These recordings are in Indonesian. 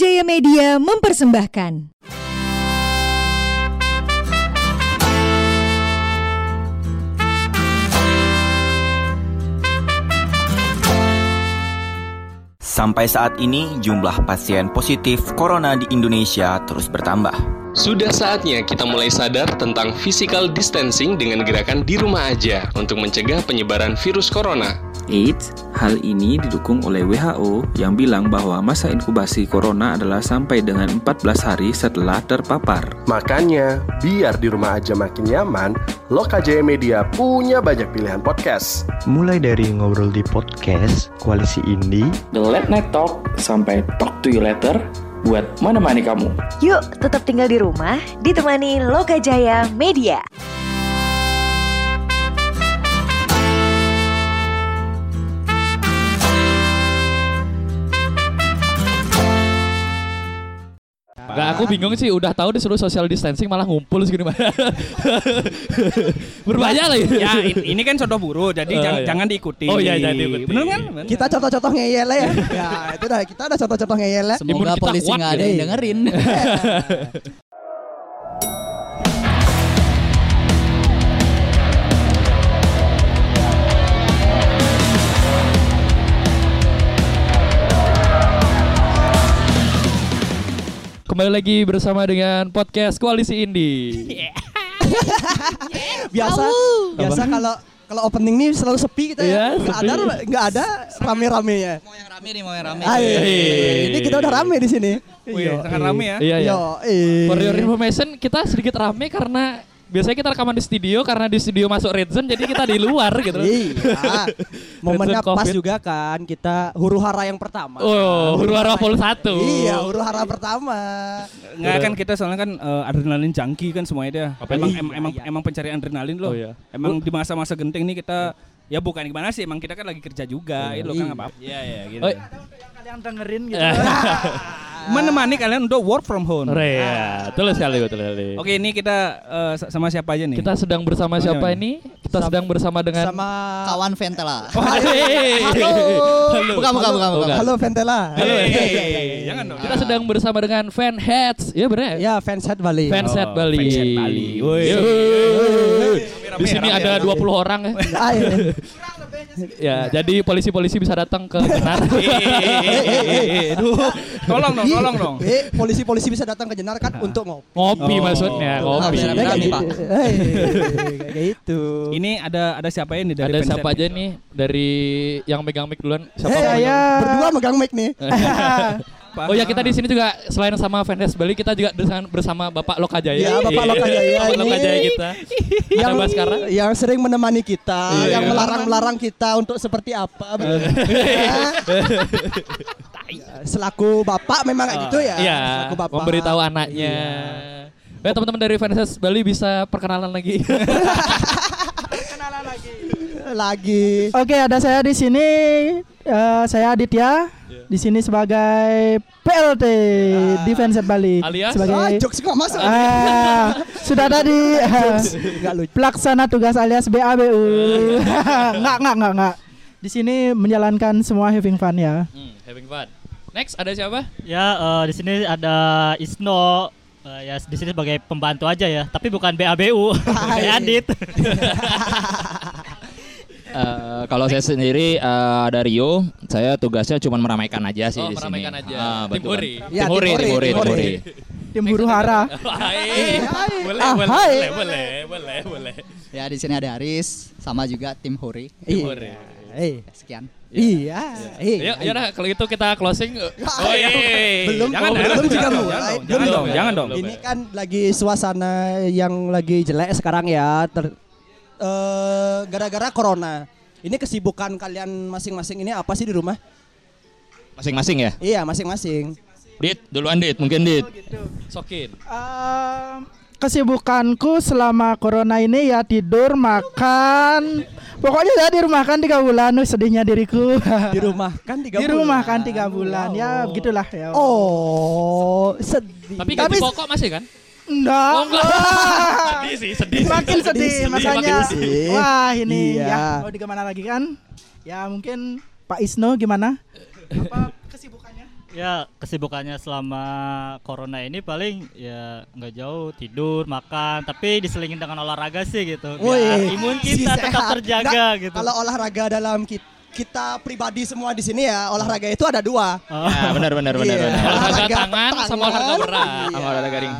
Lokajaya Media mempersembahkan. Sampai saat ini, jumlah pasien positif corona di Indonesia terus bertambah. Sudah saatnya kita mulai sadar tentang physical distancing dengan gerakan di rumah aja untuk mencegah penyebaran virus corona. Eits, hal ini didukung oleh WHO yang bilang bahwa masa inkubasi corona adalah sampai dengan 14 hari setelah terpapar. Makanya, biar di rumah aja makin nyaman, Lokajaya Media punya banyak pilihan podcast. Mulai dari ngobrol di podcast, koalisi indie, The Late Night Talk sampai Talk to You Later buat menemani kamu. Yuk, tetap tinggal di rumah, ditemani Lokajaya Media. Gak aku bingung sih udah tahu disuruh social distancing malah ngumpul segini Berbahaya lagi. Ya in- ini kan contoh buruk, jadi Oh, jangan, iya. jangan diikuti. Oh, iya, jangan diikuti. Bener kan? Bener. Kita contoh-contoh ngeyel ya. ya, itu dah kita ada contoh-contoh ngeyel ya. Semoga polisi nggak ada yang dengerin. Kembali lagi bersama dengan podcast Koalisi Indie. Biasa biasa kalau kalau opening nih selalu sepi kita Iya, ya. Enggak sepi. ada enggak ada rame-ramenya. mau yang rame nih, mau yang rame. Ayo, Iya. ini kita udah rame di sini. Wih, sangat rame ya. Iya, iya. Yo. For your information, kita sedikit rame karena biasanya kita rekaman di studio karena di studio masuk red zone jadi kita di luar gitu. Iya. Momennya Red zone pas COVID. juga kan kita huru hara yang pertama. Oh, huru hara full satu. Iya, huru hara pertama. Nggak kan kita soalnya kan eh, adrenalin junkie kan semuanya dia. Apa emang ini? em- emang emang pencarian adrenalin loh. Oh, iya. Emang di masa-masa genting nih kita ya bukan gimana sih, emang kita kan lagi kerja juga, ya lo kan apa? Iya, iya gitu. Oh, Kalian dengerin gitu. Menemani kalian untuk work from home. Re, ya, betul sekali, betul sekali. Oke, ini kita sa- sama siapa aja nih? Kita sedang bersama Oh, siapa iya. ini? Kita sedang bersama dengan Sama Kawan Ventela. Hey. Halo. Bukan, bukan, bukan, bukan. Halo Ventela. Hey, hey, hey, hey, jangan dong. Kita sedang bersama dengan Fan Heads. Iya benar ya? Ya, fans head Bali. Fanset Oh, Bali. Fanset Bali. Woi. Di sini Rame, ada rame, 20 orang ya. Ya, jadi polisi-polisi bisa datang ke Jenar. Eh, Aduh, tolong dong, tolong dong. Eh, polisi-polisi bisa datang ke Jenar kan untuk ngopi. Ngopi Oh. maksudnya, ngopi. Pak. Eh, kayak gitu. Ini ada ada siapa ya nih dari Ada siapa aja nih dari yang megang mic duluan? Siapa? Eh, berdua megang mic nih. Apa? Oh ya kita di sini juga selain sama Fandes Bali kita juga bersama Bapak Lokajaya. Ya, Bapak Iya. Lokajaya Bapak ini Lokajaya kita. yang Baskara. yang sering menemani kita, Iya. yang melarang-melarang kita untuk seperti apa. Ya, Selaku bapak memang kayak gitu ya. Iya, Selaku bapak. memberitahu anaknya. Ya teman-teman dari Fandes Bali bisa perkenalan lagi. lagi. Oke, ada saya di sini. Eh, saya Aditya. Di sini sebagai PLT di Fanset Bali. Alias? sebagai Ah, jokes nggak masuk. Ah, sudah ada di Nggak lucu. pelaksana tugas alias BABU. enggak, enggak, enggak, enggak. Di sini menjalankan semua having fun ya. Hmm, having fun. Next ada siapa? Ya, eh, di sini ada Isno. Eh, ya di sini sebagai pembantu aja ya, tapi bukan BABU, kayak Adit. Eh, kalau saya sendiri eh, ada Rio, saya tugasnya cuma meramaikan aja sih Oh, di sini. meramaikan aja. Ah, Tim. Huri. Ya, Tim Huri, Tim Tim Huri, Huri, Tim Tim Huri. Huri. Tim huru hara. Hai. Boleh, Ah, boleh, boleh, boleh, boleh, boleh. Ya di sini ada Aris, sama juga tim Huri. Iya. Huri. Eh, Sekian. iya. Eh, Yuk, yaudah kalau gitu kita closing. Oh, iya. Belum, Jangan, jangan, belum juga jangan, mulai. jangan, Belum dong. dong, jangan dong. Ini kan lagi suasana yang lagi jelek sekarang ya. Eh, gara-gara corona. Ini kesibukan kalian masing-masing ini apa sih di rumah? Masing-masing ya. Iya, masing-masing. Dit, duluan Dit, mungkin Dit. Sokin. Eh, kesibukanku selama corona ini ya tidur, makan. Pokoknya saya di rumah kan tiga bulan, sedihnya diriku. Di rumah kan tiga di bulan. rumah kan tiga bulan, ya begitulah ya. Oh, sedih. Tapi gaji pokok masih kan? Enggak. Oh, enggak. Sedih sih, sedih. Makin sedih, sedih, makanya. makin sedih. Wah ini Iya. ya mau di gimana lagi kan? Ya mungkin Pak Isno gimana? Apa kesibukannya? Ya kesibukannya selama corona ini paling ya nggak jauh tidur makan tapi diselingin dengan olahraga sih gitu biar Wih, imun si kita tetap sehat. terjaga gitu. Kalau olahraga dalam kita, kita pribadi semua di sini ya, olahraga itu ada dua. Ya, benar benar benar. Iya. benar. Olahraga tangan sama olahraga berat. Sama olahraga ring.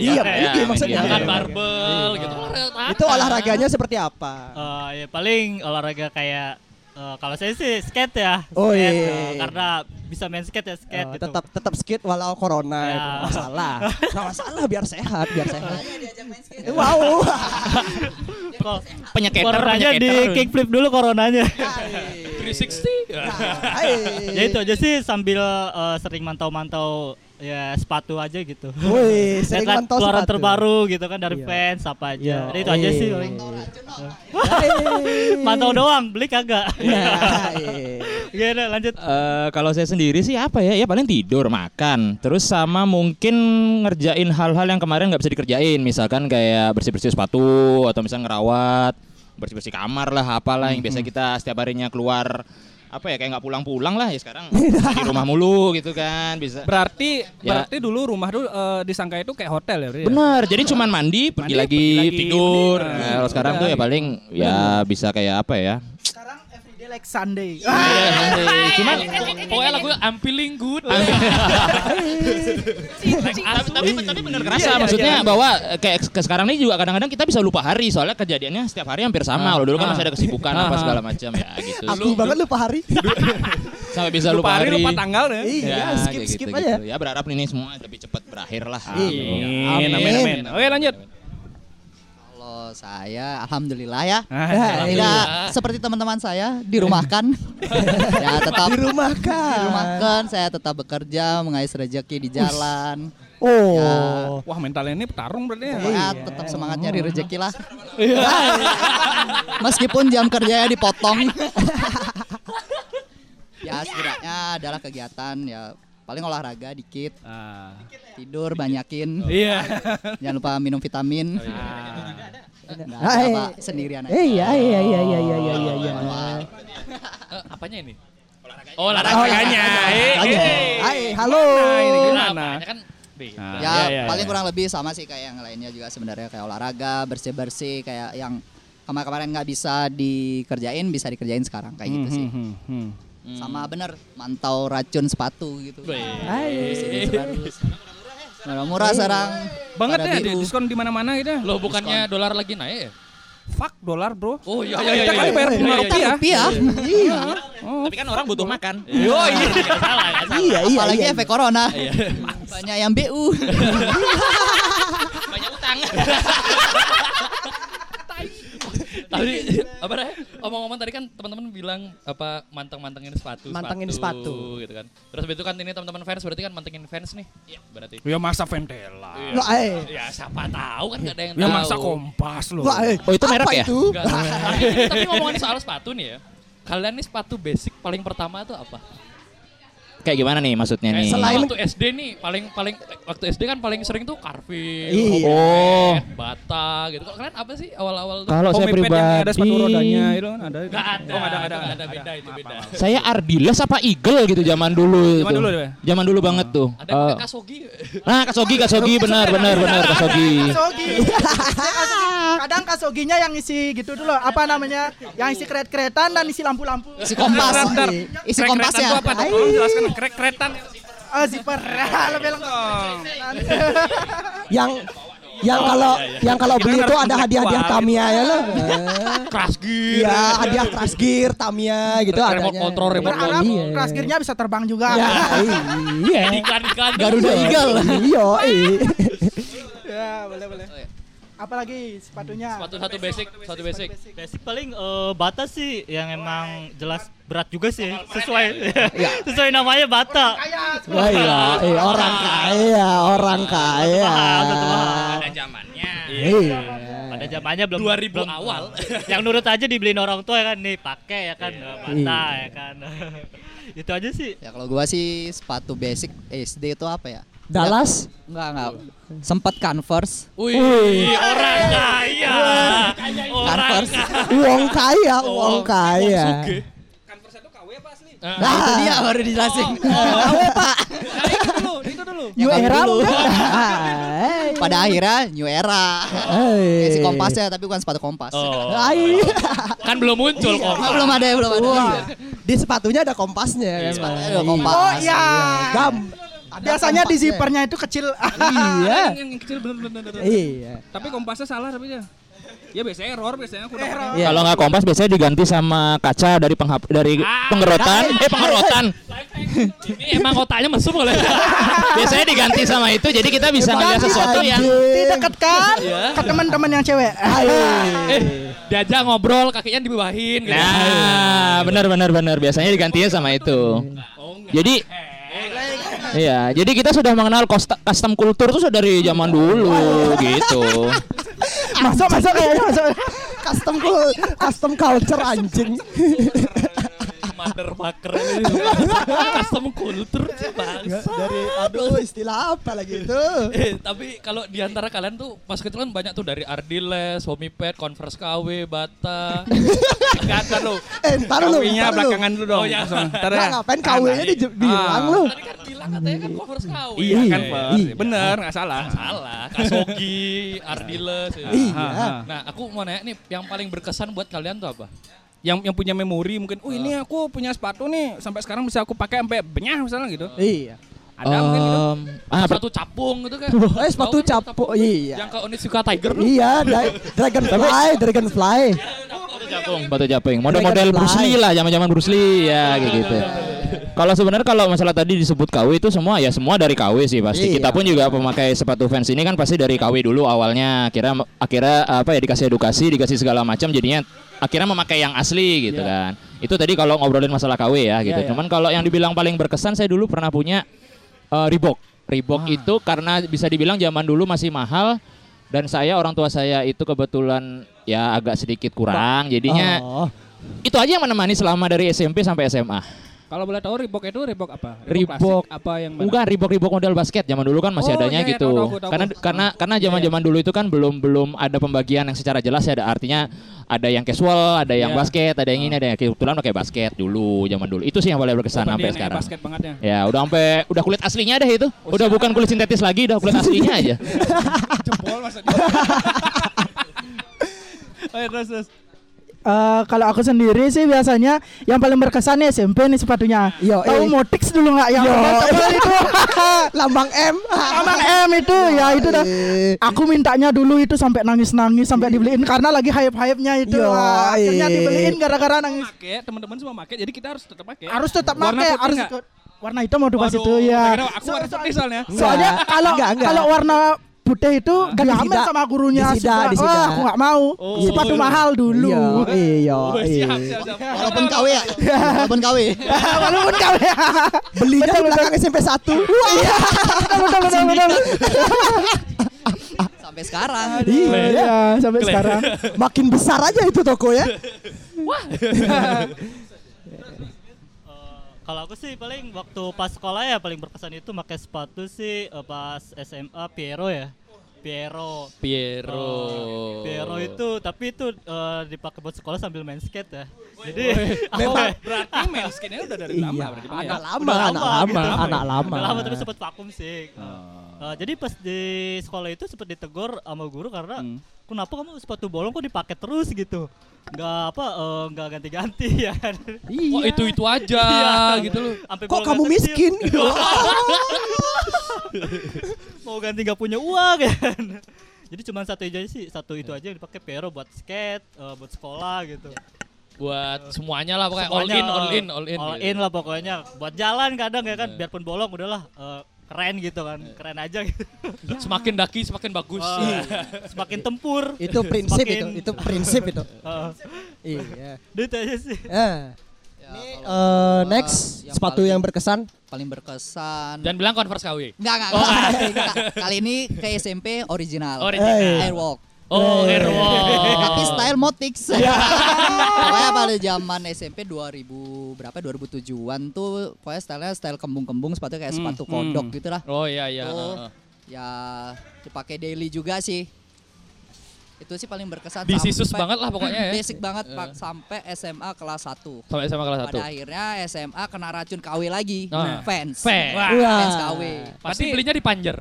Iya, Ya, ini ya, maksudnya. iya, Angkat iya. barbel gitu. Olahraga Itu olahraganya seperti apa? Eh, ya paling olahraga kayak eh, kalau saya sih skate ya. Oh, Skate, iya. eh, karena bisa main skate ya skate Oh, gitu. tetap tetap skate walau corona Ya. itu nggak masalah. Nggak masalah biar sehat, biar sehat. Wow. Kok Penyeketer, coronanya di kickflip dulu coronanya. 360. ya itu aja sih sambil eh, sering mantau-mantau ya sepatu aja gitu. Wih, sering mantau keluaran sepatu. terbaru gitu kan dari Iya. fans apa aja. Iya. Udah itu aja sih Eh. paling. Hey. Mantau doang, beli kagak. Nah, iya. Gimana lanjut. Eh, kalau saya sendiri sih apa ya? Ya paling tidur, makan, terus sama mungkin ngerjain hal-hal yang kemarin nggak bisa dikerjain, misalkan kayak bersih-bersih sepatu atau misalnya ngerawat, bersih-bersih kamar lah, apalah yang biasa kita setiap harinya keluar apa ya kayak nggak pulang-pulang lah ya sekarang di rumah mulu gitu kan bisa. Berarti Ya. berarti dulu rumah dulu eh, disangka itu kayak hotel ya? berarti ya? Bener, jadi cuman mandi, pergi Mandi, lagi, pergi lagi, tidur. mending. Nah, kalau sekarang tuh ya paling ya bisa kayak apa ya? Like Sunday. Iya, nanti. Cuman pokoknya lagu I'm feeling good. tapi, tapi, bener kerasa Iya, iya, maksudnya iya. bahwa eh, kayak ke sekarang ini juga kadang-kadang kita bisa lupa hari soalnya kejadiannya setiap hari hampir sama. Kalau dulu kan Ah. masih ada kesibukan Ah. apa segala macam ya gitu. Aku banget lupa hari. Sampai bisa Lupa hari, lupa tanggal ya? Iya, Ya, skip skip aja. Ya berharap ini semua lebih cepat berakhir lah. Amin, amin, amin. Oke lanjut. Kalau saya alhamdulillah ya. Ah, Tidak alhamdulillah. seperti teman-teman saya dirumahkan. ya tetap Dirumahkan. dirumahkan, saya tetap bekerja, mengais rezeki di jalan. Oh. Ya, Wah mentalnya ini petarung berarti ya. pokoknya tetap semangat nyari rezeki lah. Meskipun jam kerjanya dipotong. ya setidaknya adalah kegiatan ya paling olahraga dikit, Ah. tidur banyakin. Iya. Jangan lupa minum vitamin. Nggak Ah, ada, eh. Pak, sendirian aja. Iya iya iya iya iya iya iya. iya. Eh, apanya ini? Oh, Olahraganya. Eh, Olahraganya. eh. Hai, halo. Nah, Nah, gimana? kan. Nah, ya iya, iya, paling iya. kurang lebih sama sih kayak yang lainnya juga sebenarnya kayak olahraga bersih bersih kayak yang kemarin-kemarin nggak bisa dikerjain bisa dikerjain sekarang kayak gitu sih Hmm, hmm, hmm. Sama bener mantau racun sepatu gitu Hai. murah-murah sekarang Banget ya di- diskon di mana-mana gitu. Loh, bukannya dolar lagi naik ya? Fuck dolar bro. Oh iya Kita iya iya. kali iya. bayar Iya, lima iya, rupiah. iya. rupiah Iya. Tapi kan orang butuh makan. Yo iya. Iya iya. apalagi iya. efek corona Iya. banyak yang BU Banyak utang. Tadi apa deh? Omong-omong tadi kan teman-teman bilang apa manteng-mantengin sepatu, Mantengin sepatu. gitu kan. Terus itu kan ini teman-teman fans berarti kan mantengin fans nih. Iya, berarti. Ya masa Ventela. Loh, eh. Ya siapa tahu kan gak ada yang Ya tahu. masa kompas loh. Wah, eh, Oh, itu merek apa ya? Itu? Tapi, ngomongin soal sepatu nih ya. Kalian nih sepatu basic paling pertama tuh apa? Kayak gimana nih maksudnya Kayak nih? selain- waktu SD nih paling paling waktu SD kan paling sering tuh Carvin, Iya. Oh. Bata gitu. Kalau kalian apa sih awal-awal tuh? Kalau saya yang pribadi ada sepatu rodanya itu kan ada. Gak ada. Oh, nggak ada, nggak ada, beda itu beda. Saya Ardiles apa Eagle gitu zaman dulu Zaman itu. dulu ya? Zaman dulu banget tuh. Ada pakai Kasogi. Nah, Kasogi, Kasogi benar benar benar Kasogi. Kasogi. Kadang kasoginya yang isi gitu dulu, apa namanya? Yang isi keret-keretan dan isi lampu-lampu. isi kompas isi kompasnya tuh apa tuh? Jelaskan krek-kretan. Oh, zipper. Lebih lengkap. Yang yang kalau yang kalau beli itu ada hadiah-hadiah. Tamiya ya lo. Crash gear. Iya, hadiah crash gear Tamiya gitu Remote adanya. control, remote Berharap Iya. kelas gearnya bisa terbang juga. Ya, iya. Iklan-iklan. Garuda Eagle Iya, iya. Ya, boleh boleh. Apalagi sepatunya? Sepatu satu basic, satu basic. Basic paling eh, bata sih yang emang jelas berat juga sih sesuai sesuai namanya bata. Wah iya, eh, orang kaya, orang kaya. Ada zamannya. Iya. Pada zamannya belum 2000 belum- awal. yang nurut aja dibeliin orang tua ya kan nih pakai ya kan bata ya kan. Itu aja sih. ya kalau gua sih sepatu basic SD itu apa ya Dallas. enggak enggak sempat Converse Wih, Wih. orang kaya. Orang Converse kaya. Uang kaya, uang kaya. Suge. nah itu dia baru dijelasin KW pak. New Yang era dulu. enggak? Pada akhirnya new era. Hey. Si kompasnya tapi bukan sepatu kompas. Oh. Kan belum muncul Iya, kompas. belum ada, belum ada. Wah, di sepatunya ada kompasnya kan. Sepatunya Pak. ada kompas. Oh iya. Gam. Biasanya di zippernya itu kecil. Iya. Yang, yang kecil. Iya. Tapi kompasnya salah tapi ya. Ya biasanya error biasanya aku dapat. Iya. Kalau nggak kompas biasanya diganti sama kaca dari penghap dari pengerotan, eh pengerotan. Ini emang otaknya mesum oleh. biasanya diganti sama itu jadi kita bisa ngeliat sesuatu yang Didekatkan Iya. ke teman-teman yang cewek. Eh, diajak ngobrol kakinya dibawahin gitu. Nah, benar benar benar biasanya digantinya sama itu. Jadi Iya, jadi kita sudah mengenal custom kultur tuh dari zaman dulu gitu. Masuk masuk kayaknya masuk. Custom custom culture anjing. Motherfucker ini. Custom culture sih bangsa. Dari aduh istilah apa lagi itu? Eh, tapi kalau di antara kalian tuh pas kecil kan banyak tuh dari Ardiles, Homipad, Converse KW, Bata. Kan lu. Eh, ntar lu. Lu. belakangan dulu dong. Oh, iya. Langsung. Ntar Nah, ya. ngapain Kan, di- bilang lu? Tadi kan bilang katanya kan Converse KW. Iya kan, Eh, Pak. Bener, enggak salah. Salah, Kasogi, Ardiles. ya. Iya. Nah, aku mau nanya nih, yang paling berkesan buat kalian tuh apa? Yang yang punya memori mungkin, oh ini aku punya sepatu nih sampai sekarang bisa aku pakai sampai benyah misalnya gitu. Iya. Ada mungkin gitu. Ah, Sepatu capung gitu kan? Eh sepatu kan capo. Iya. Yang ke Onitsuka Tiger? Iya, dra- dragonfly, dragonfly. Japing, batu japing. Model-model Bruce Lee lah, zaman-zaman Bruce Lee ya kayak gitu. Kalau sebenarnya kalau masalah tadi disebut KW itu semua ya semua dari KW sih pasti. Iya. Kita pun juga pemakai sepatu fans ini kan pasti dari KW dulu awalnya. Akhirnya akhirnya apa ya dikasih edukasi, dikasih segala macam jadinya akhirnya memakai yang asli gitu kan. Itu tadi kalau ngobrolin masalah KW ya gitu. Iya, iya. Cuman kalau yang dibilang paling berkesan saya dulu pernah punya eh, Reebok. Reebok itu karena bisa dibilang zaman dulu masih mahal dan saya orang tua saya itu kebetulan ya agak sedikit kurang jadinya Oh. itu aja yang menemani selama dari SMP sampai SMA. Kalau boleh tahu Reebok itu Reebok apa? Reebok apa yang mana? Bukan Reebok Reebok model basket zaman dulu kan masih Oh, adanya iya, iya, gitu. tahu, tahu, tahu. Karena karena karena zaman-zaman dulu itu kan belum belum ada pembagian yang secara jelas ya ada artinya ada yang casual, ada yang Iya. basket, ada yang ini, ada yang kebetulan pakai basket dulu zaman dulu. Itu sih yang paling berkesan Oh, sampai sekarang. basket banget ya. Ya, udah sampai udah kulit aslinya deh itu. Udah bukan kulit sintetis lagi, udah kulit aslinya aja. Jempol maksudnya. Ayo terus terus. Eh, kalau aku sendiri sih biasanya yang paling berkesan nih SMP nih sepatunya. Yo, Tahu eh. Motix dulu nggak yang Yo, tebal itu? Lambang M. Lambang M itu ya itu dah. Aku mintanya dulu itu sampai nangis-nangis sampai dibeliin karena lagi hype-hype-nya itu. Yo, akhirnya eh. dibeliin gara-gara nangis. Teman-teman semua pakai jadi kita harus tetap pakai. Harus tetap Warna pakai, harus warna hitam mau pas Waduh, itu ya. aku warna putih soalnya. Soalnya kalau kalau warna putih itu Kan diambil disida. sama gurunya. Disida, disida. Wah, aku nggak mau. Oh. Sepatu mahal dulu. Iya, iya, Oh, iya. Walaupun KW ya. Walaupun KW. Walaupun kau ya. Belinya Betul, di belakang SMP 1. Iya. Betul betul betul. Sampai sekarang. Iya, sampai sekarang. Makin besar aja itu toko ya. Kalau aku sih paling waktu pas sekolah ya paling berkesan itu pakai sepatu sih eh, pas SMA Piero ya. Piero. Piero. Eh, Piero itu tapi itu eh, dipakai buat sekolah sambil main skate ya. Jadi aku Memang berarti main skinnya udah dari lama Iya, berarti ya? anak lama, Udah anak lama, gitu. anak lama. Udah lama tapi sempat vakum sih. Eh, jadi pas di sekolah itu sempat ditegur sama guru karena Hmm. kenapa kamu sepatu bolong kok dipakai terus gitu. Nggak apa eh, nggak ganti-ganti ya kan. Wah, itu-itu aja Iya. gitu loh. Sampai Kok kamu miskin? Mau ganti nggak punya uang ya kan. Jadi cuma satu aja sih, satu itu aja yang dipakai Pero buat skate, eh, buat sekolah gitu. Buat semuanya lah pokoknya all Semuanya, in, all eh, in, all in. all gitu. in lah pokoknya. Buat jalan kadang ya kan, biarpun bolong udahlah eh, keren gitu kan, keren aja gitu. Semakin daki semakin bagus. Oh, semakin tempur. Itu prinsip itu, Semakin- itu prinsip itu. Heeh. Iya. Itu aja sih. Eh. Ini eh, next yang sepatu paling- yang berkesan. Paling berkesan. Dan bilang Converse KW. Enggak, enggak, Oh, enggak. Kali ini ke SMP original. Original. Airwalk. Oh, Eh. Airwalk. Tapi style Motix. pokoknya pada zaman SMP 2000 berapa 2007-an tuh pokoknya stylenya style kembung-kembung sepatu kayak Hmm, sepatu kodok gitu lah. Oh iya iya. Tuh, heeh. ya dipakai daily juga sih. Itu sih paling berkesan Disisus sampai- banget lah pokoknya ya. Basic banget. Pak sampai SMA kelas 1. Sampai SMA kelas satu. Pada akhirnya SMA kena racun KW lagi. Ah. Fans. Fans. Wah. Wah. Fans KW. Pasti belinya di Panjer.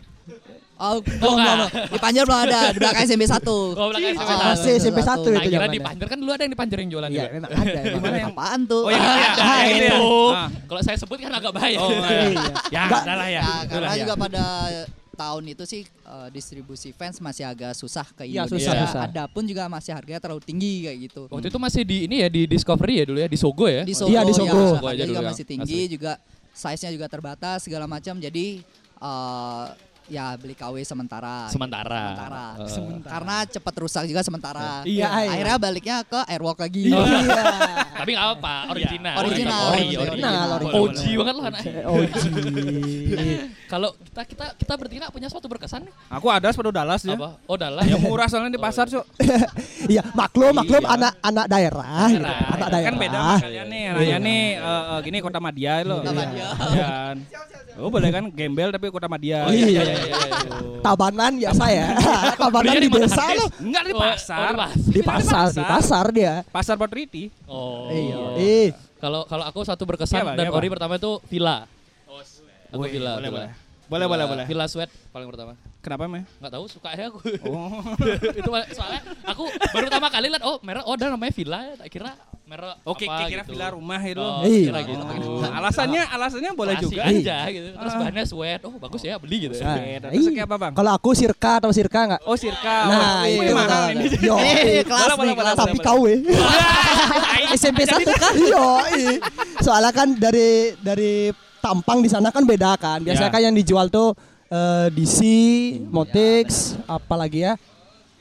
Oh, belum, belum, belum. Di Panjer belum ada, di belakang SMP 1. Oh, belakang SMP Oh, satu. Masih SMP satu itu Nah, kira zamannya. di Panjer kan dulu ada yang di Panjer yang jualan Iya, juga. memang ada. Di mana yang apaan tuh? Oh, yang ada. Ah, yang itu. itu. Ah. Kalau saya sebut kan agak bahaya. Oh, iya. Ya, Enggak. udah lah ya. Ya, karena ya. juga pada tahun itu sih eh, distribusi fans masih agak susah ke Iya, Indonesia. susah, susah. Adapun juga masih harganya terlalu tinggi kayak gitu. Waktu itu masih di ini ya di Discovery ya dulu ya di Sogo ya. Di Sogo, Iya, di Sogo. ya, Sogo aja dulu juga ya. masih tinggi juga size-nya juga terbatas segala macam jadi eh, ya beli KW sementara. Sementara. Sementara. Eh. Karena cepat rusak juga sementara. Iya, iya. Akhirnya baliknya ke Airwalk lagi. Oh. Iya. Tapi nggak apa, original. Original, Ori, original. original. Original, OG banget loh anaknya. OG. Kalau kita kita kita bertiga punya suatu berkesan nih. Aku ada sepatu Dallas ya. Apa? Oh, Dallas. Ya murah soalnya di pasar, Cuk. Iya, maklum, maklum Iya. anak anak daerah, gitu. Daerah. anak daerah. Kan beda kalian nih. Anaknya nih eh, eh, gini Kota Madia lo. Kota Madia. Oh boleh kan gembel tapi Kota Madia. Oh, iya, iya, iya, iya, iya. Tabanan ya saya. Tabanan di di mana, desa loh. Enggak di Oh, pasar. oh, di pasar. Di pasar, di pasar dia. Pasar Potriti. Oh. Iya. Kalau kalau aku satu berkesan Iya, dan iya, ori pertama itu villa. Aku Wih, villa, boleh, villa. boleh. Boleh, boleh, boleh. Villa sweat paling pertama. Kenapa, Meh? Nggak tahu suka aja aku. Oh. itu soalnya aku baru pertama kali lihat oh merek oh ada namanya villa ya. Tak kira merek Oke, apa kira gitu. villa rumah itu. Oh, Iya. kira gitu. Oh, alasannya alasannya boleh juga. aja gitu. Terus Ah. bahannya sweat. Oh, bagus ya beli gitu. Nah, Oke, terus iya. kayak apa, Bang? Kalau aku sirka atau sirka enggak? Oh, Sirka. Nah, oh, itu wih, mahal ini. Yo, Eh, kelas tapi boleh. KW. SMP 1 kan? Iya, iya. Soalnya kan dari dari tampang di sana kan beda kan. Biasanya Ya. kan yang dijual tuh eh, DC, Motix, apalagi ya.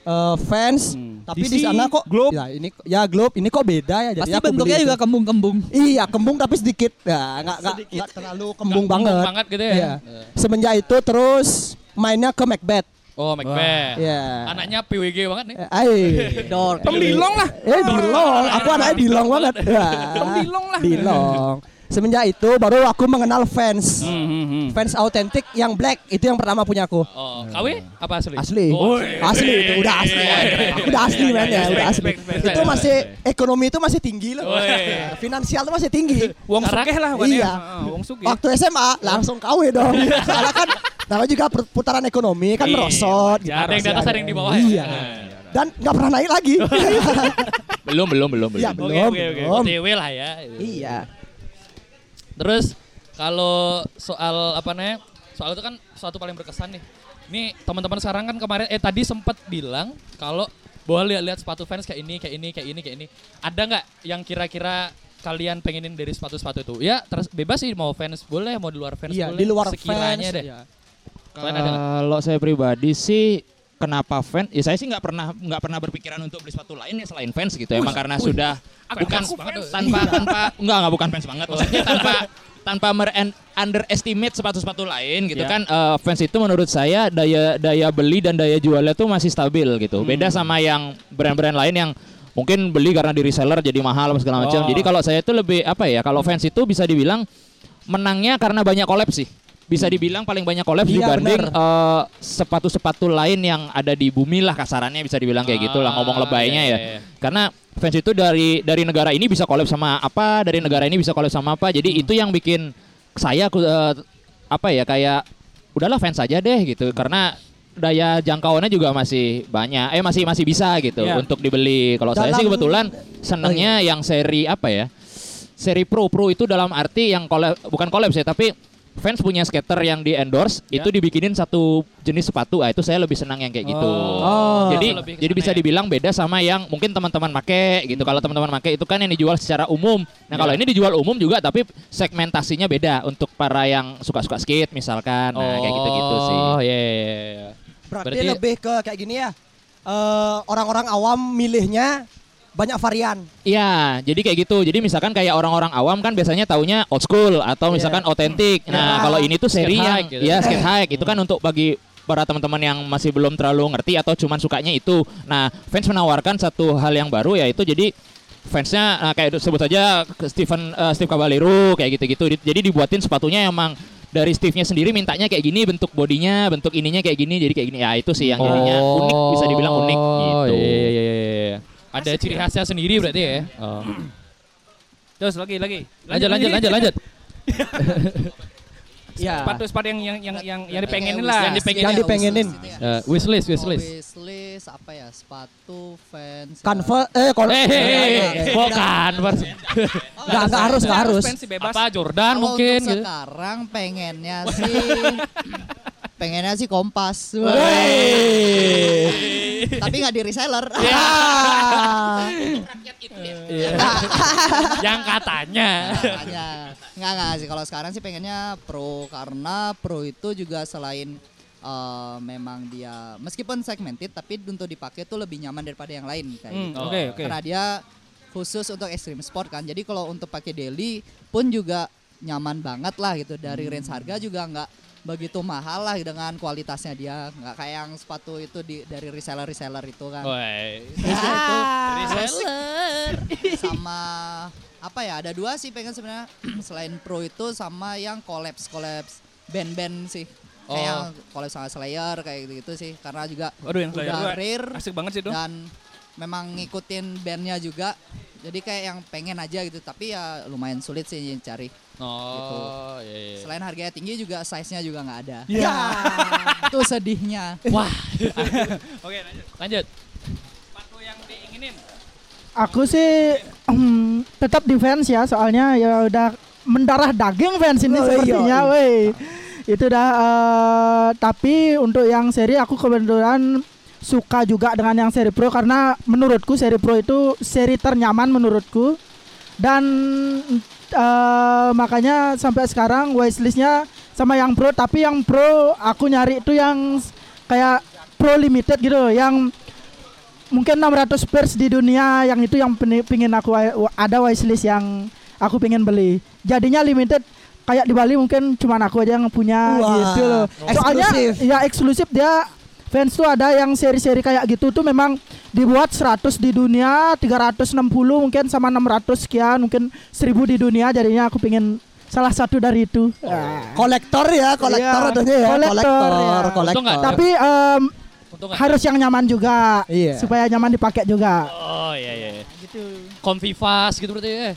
eh, fans, Hmm. Tapi DC, di sana kok Globe. Ya ini ya Globe, ini kok beda ya. Jadi Pasti bentuknya juga kembung-kembung. Iya, kembung tapi sedikit. Ya, enggak enggak terlalu kembung Nggak banget. banget gitu ya. Iya. Semenjak itu terus mainnya ke Macbeth. Oh, Macbeth. Iya. Anaknya PWG banget nih. Eh, Ai. Dor. Tom Dilong lah. Eh Dilong, aku anaknya Dilong banget. Ya. Tom Dilong lah. Dilong. Semenjak itu baru aku mengenal fans. Hmm, hmm, hmm. Fans autentik yang black itu yang pertama punya aku. Oh, KW apa asli? Asli. Oh, asli itu udah asli. Udah asli Iya, man iya, ya, iya, udah asli. respect, Itu masih ekonomi itu masih tinggi loh. Finansial itu masih tinggi. Wong sugih lah Iya. ya? Heeh, Wong sugih. Waktu SMA langsung KW dong. Soalnya kan namanya juga perputaran ekonomi kan Iya, merosot. Ada yang di atas, ada yang di bawah. Iya. ya? Dan nggak pernah naik lagi. Belum, belum, belum, Iya belum. belum. oke, oke. belum. OTW lah ya. Iya. Terus kalau soal apa namanya? Soal itu kan suatu paling berkesan nih. Ini teman-teman sekarang kan kemarin eh tadi sempat bilang kalau boleh lihat-lihat sepatu fans kayak ini, kayak ini, kayak ini, kayak ini. Ada nggak yang kira-kira kalian pengenin dari sepatu-sepatu itu? Ya, terus bebas sih mau fans boleh, mau di luar fans Iya, boleh. di luar sekiranya fans. deh. iya. Kalau saya pribadi sih kenapa fans? Ya saya sih nggak pernah nggak pernah berpikiran untuk beli sepatu lain ya selain fans gitu. Emang karena sudah bukan fans banget. tanpa tanpa enggak enggak bukan fans banget. Maksudnya tanpa tanpa mer underestimate sepatu-sepatu lain gitu Ya. kan eh, fans itu menurut saya daya daya beli dan daya jualnya tuh masih stabil gitu. Beda sama yang brand-brand lain yang mungkin beli karena di reseller jadi mahal segala macam. Oh. Jadi kalau saya itu lebih apa ya? Kalau fans itu bisa dibilang menangnya karena banyak collab sih. Bisa dibilang paling banyak collab Iya, dibanding eh, sepatu-sepatu lain yang ada di bumi lah kasarannya bisa dibilang kayak gitu lah ngomong Ah, lebaynya iya, ya. iya, iya. Karena fans itu dari dari negara ini bisa collab sama apa, dari negara ini bisa collab sama apa. Jadi itu yang bikin saya eh, apa ya kayak udahlah fans aja deh gitu karena daya jangkauannya juga masih banyak eh masih masih bisa gitu Iya. untuk dibeli kalau saya sih kebetulan senengnya yang seri apa ya seri pro pro itu dalam arti yang collab bukan collab sih tapi fans punya skater yang di endorse Ya. itu dibikinin satu jenis sepatu ah itu saya lebih senang yang kayak gitu Oh. jadi ke jadi sana bisa ya. dibilang beda sama yang mungkin teman-teman make gitu kalau teman-teman make itu kan yang dijual secara umum nah kalau Ya. ini dijual umum juga tapi segmentasinya beda untuk para yang suka-suka skate misalkan nah kayak gitu-gitu sih Oh, iya, iya, iya. Berarti, Berarti- lebih ke kayak gini ya. eh, orang-orang awam milihnya banyak varian. Iya, jadi kayak gitu. Jadi misalkan kayak orang-orang awam kan biasanya taunya old school atau misalkan otentik. Nah, Ya. kalau ini tuh seri yang gitu. ya skate hike itu kan untuk bagi para teman-teman yang masih belum terlalu ngerti atau cuman sukanya itu. Nah, fans menawarkan satu hal yang baru yaitu jadi fansnya nah, kayak sebut saja ke Steven eh, Steve Caballero kayak gitu-gitu. Di- Jadi dibuatin sepatunya emang dari Steve-nya sendiri mintanya kayak gini bentuk bodinya, bentuk ininya kayak gini jadi kayak gini. Ya itu sih yang jadinya unik bisa dibilang unik gitu. Oh iya iya iya. Ada ciri khasnya sendiri berarti ya. Oh. Terus lagi lagi. Lanjut lanjut lanjut lanjut. Ya. Sepatu-sepatu yang yang yang yang, yang dipengenin lah. Yang dipengenin. Yang dipengenin. Eh, wishlist wishlist. wishlist apa ya? Sepatu, fans. Converse eh kalau Eh, eh, eh, bukan. Enggak enggak harus enggak harus. Apa Jordan mungkin gitu. sekarang pengennya sih pengennya sih kompas. Tapi nggak di reseller. Iya. Yang katanya. Nggak nggak sih kalau sekarang sih pengennya pro karena pro itu juga selain eh, memang dia meskipun segmented tapi untuk dipakai tuh lebih nyaman daripada yang lain kayak Hmm, gitu. oke, oke. Karena dia khusus untuk extreme sport kan. Jadi kalau untuk pakai daily pun juga nyaman banget lah gitu. Dari Hmm. range harga juga nggak begitu mahal lah dengan kualitasnya dia. Nggak kayak yang sepatu itu di dari reseller reseller itu kan. Itu Reseller. sama apa ya ada dua sih pengen sebenarnya. Selain pro itu sama yang collabs collabs band-band sih. Kayak Oh. yang collab sama Slayer kayak gitu, gitu sih. Karena juga Waduh, yang udah rare asik banget sih itu. dan memang ngikutin bandnya juga. Jadi kayak yang pengen aja gitu. Tapi ya lumayan sulit sih cari Oh, iya, iya. selain harganya tinggi juga size-nya juga nggak ada Ya. ya itu sedihnya Wah. Oke, lanjut. Lanjut. Sepatu yang diinginin. Aku sih hmm, tetap di fans ya soalnya ya udah mendarah daging fans ini Oh, iya, sepertinya, iya. weh. Itu dah eh, tapi untuk yang seri aku kebetulan suka juga dengan yang seri pro karena menurutku seri pro itu seri ternyaman menurutku dan eh, makanya sampai sekarang wishlistnya sama yang pro tapi yang pro aku nyari itu yang kayak pro limited gitu yang mungkin 600 pairs di dunia yang itu yang pingin aku ada wishlist yang aku pengen beli jadinya limited kayak di Bali mungkin cuman aku aja yang punya Wah, gitu loh soalnya eksklusif. ya eksklusif dia fans tuh ada yang seri-seri kayak gitu tuh memang dibuat 100 di dunia 360 mungkin sama 600 sekian mungkin 1000 di dunia jadinya aku pengen salah satu dari itu Ah. Kolektor ya, kolektor Iya, adanya ya, kolektor, kolektor, ya. kolektor. Tapi em, Untung harus yang nyaman juga, Iya. supaya nyaman dipakai juga. Oh iya iya. Gitu. Comfy fast gitu berarti ya.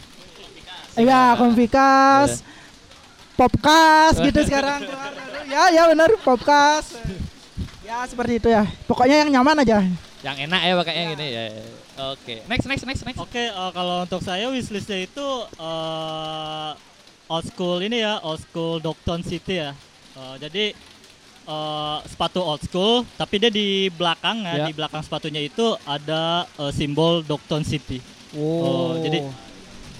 Iya, Convikas, Popcast gitu sekarang. ya, ya benar, Popcast. Ya seperti itu ya. Pokoknya yang nyaman aja. Yang enak ya pakainya gini ya. Oke. Next next next next. Oke, eh, kalau untuk saya wishlistnya itu eh, old school ini ya, old school Docton City ya. Eh, jadi eh, sepatu old school, tapi dia di belakang Ya. ya, di belakang sepatunya itu ada eh, simbol Docton City. Oh, jadi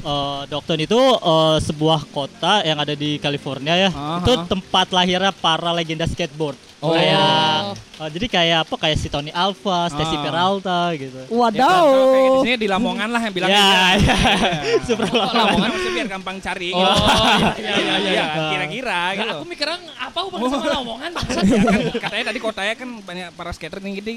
eh, Docton itu eh, sebuah kota yang ada di California ya. Aha. Itu tempat lahirnya para legenda skateboard. Oh. Kayak eh, jadi kayak apa? Kayak si Tony Alva, Stacy Ah. Peralta gitu. Wadaw. Ya, di sini di Lamongan lah yang bilang Ya, gitu. ya. Super Kok Lamongan. Lamongan maksudnya biar gampang cari Oh, gitu. iya, iya, iya, Kira-kira Nah, gitu. aku mikirnya apa hubungan sama bangsat. Ya kan, katanya tadi kotanya kan banyak para skater nih gitu.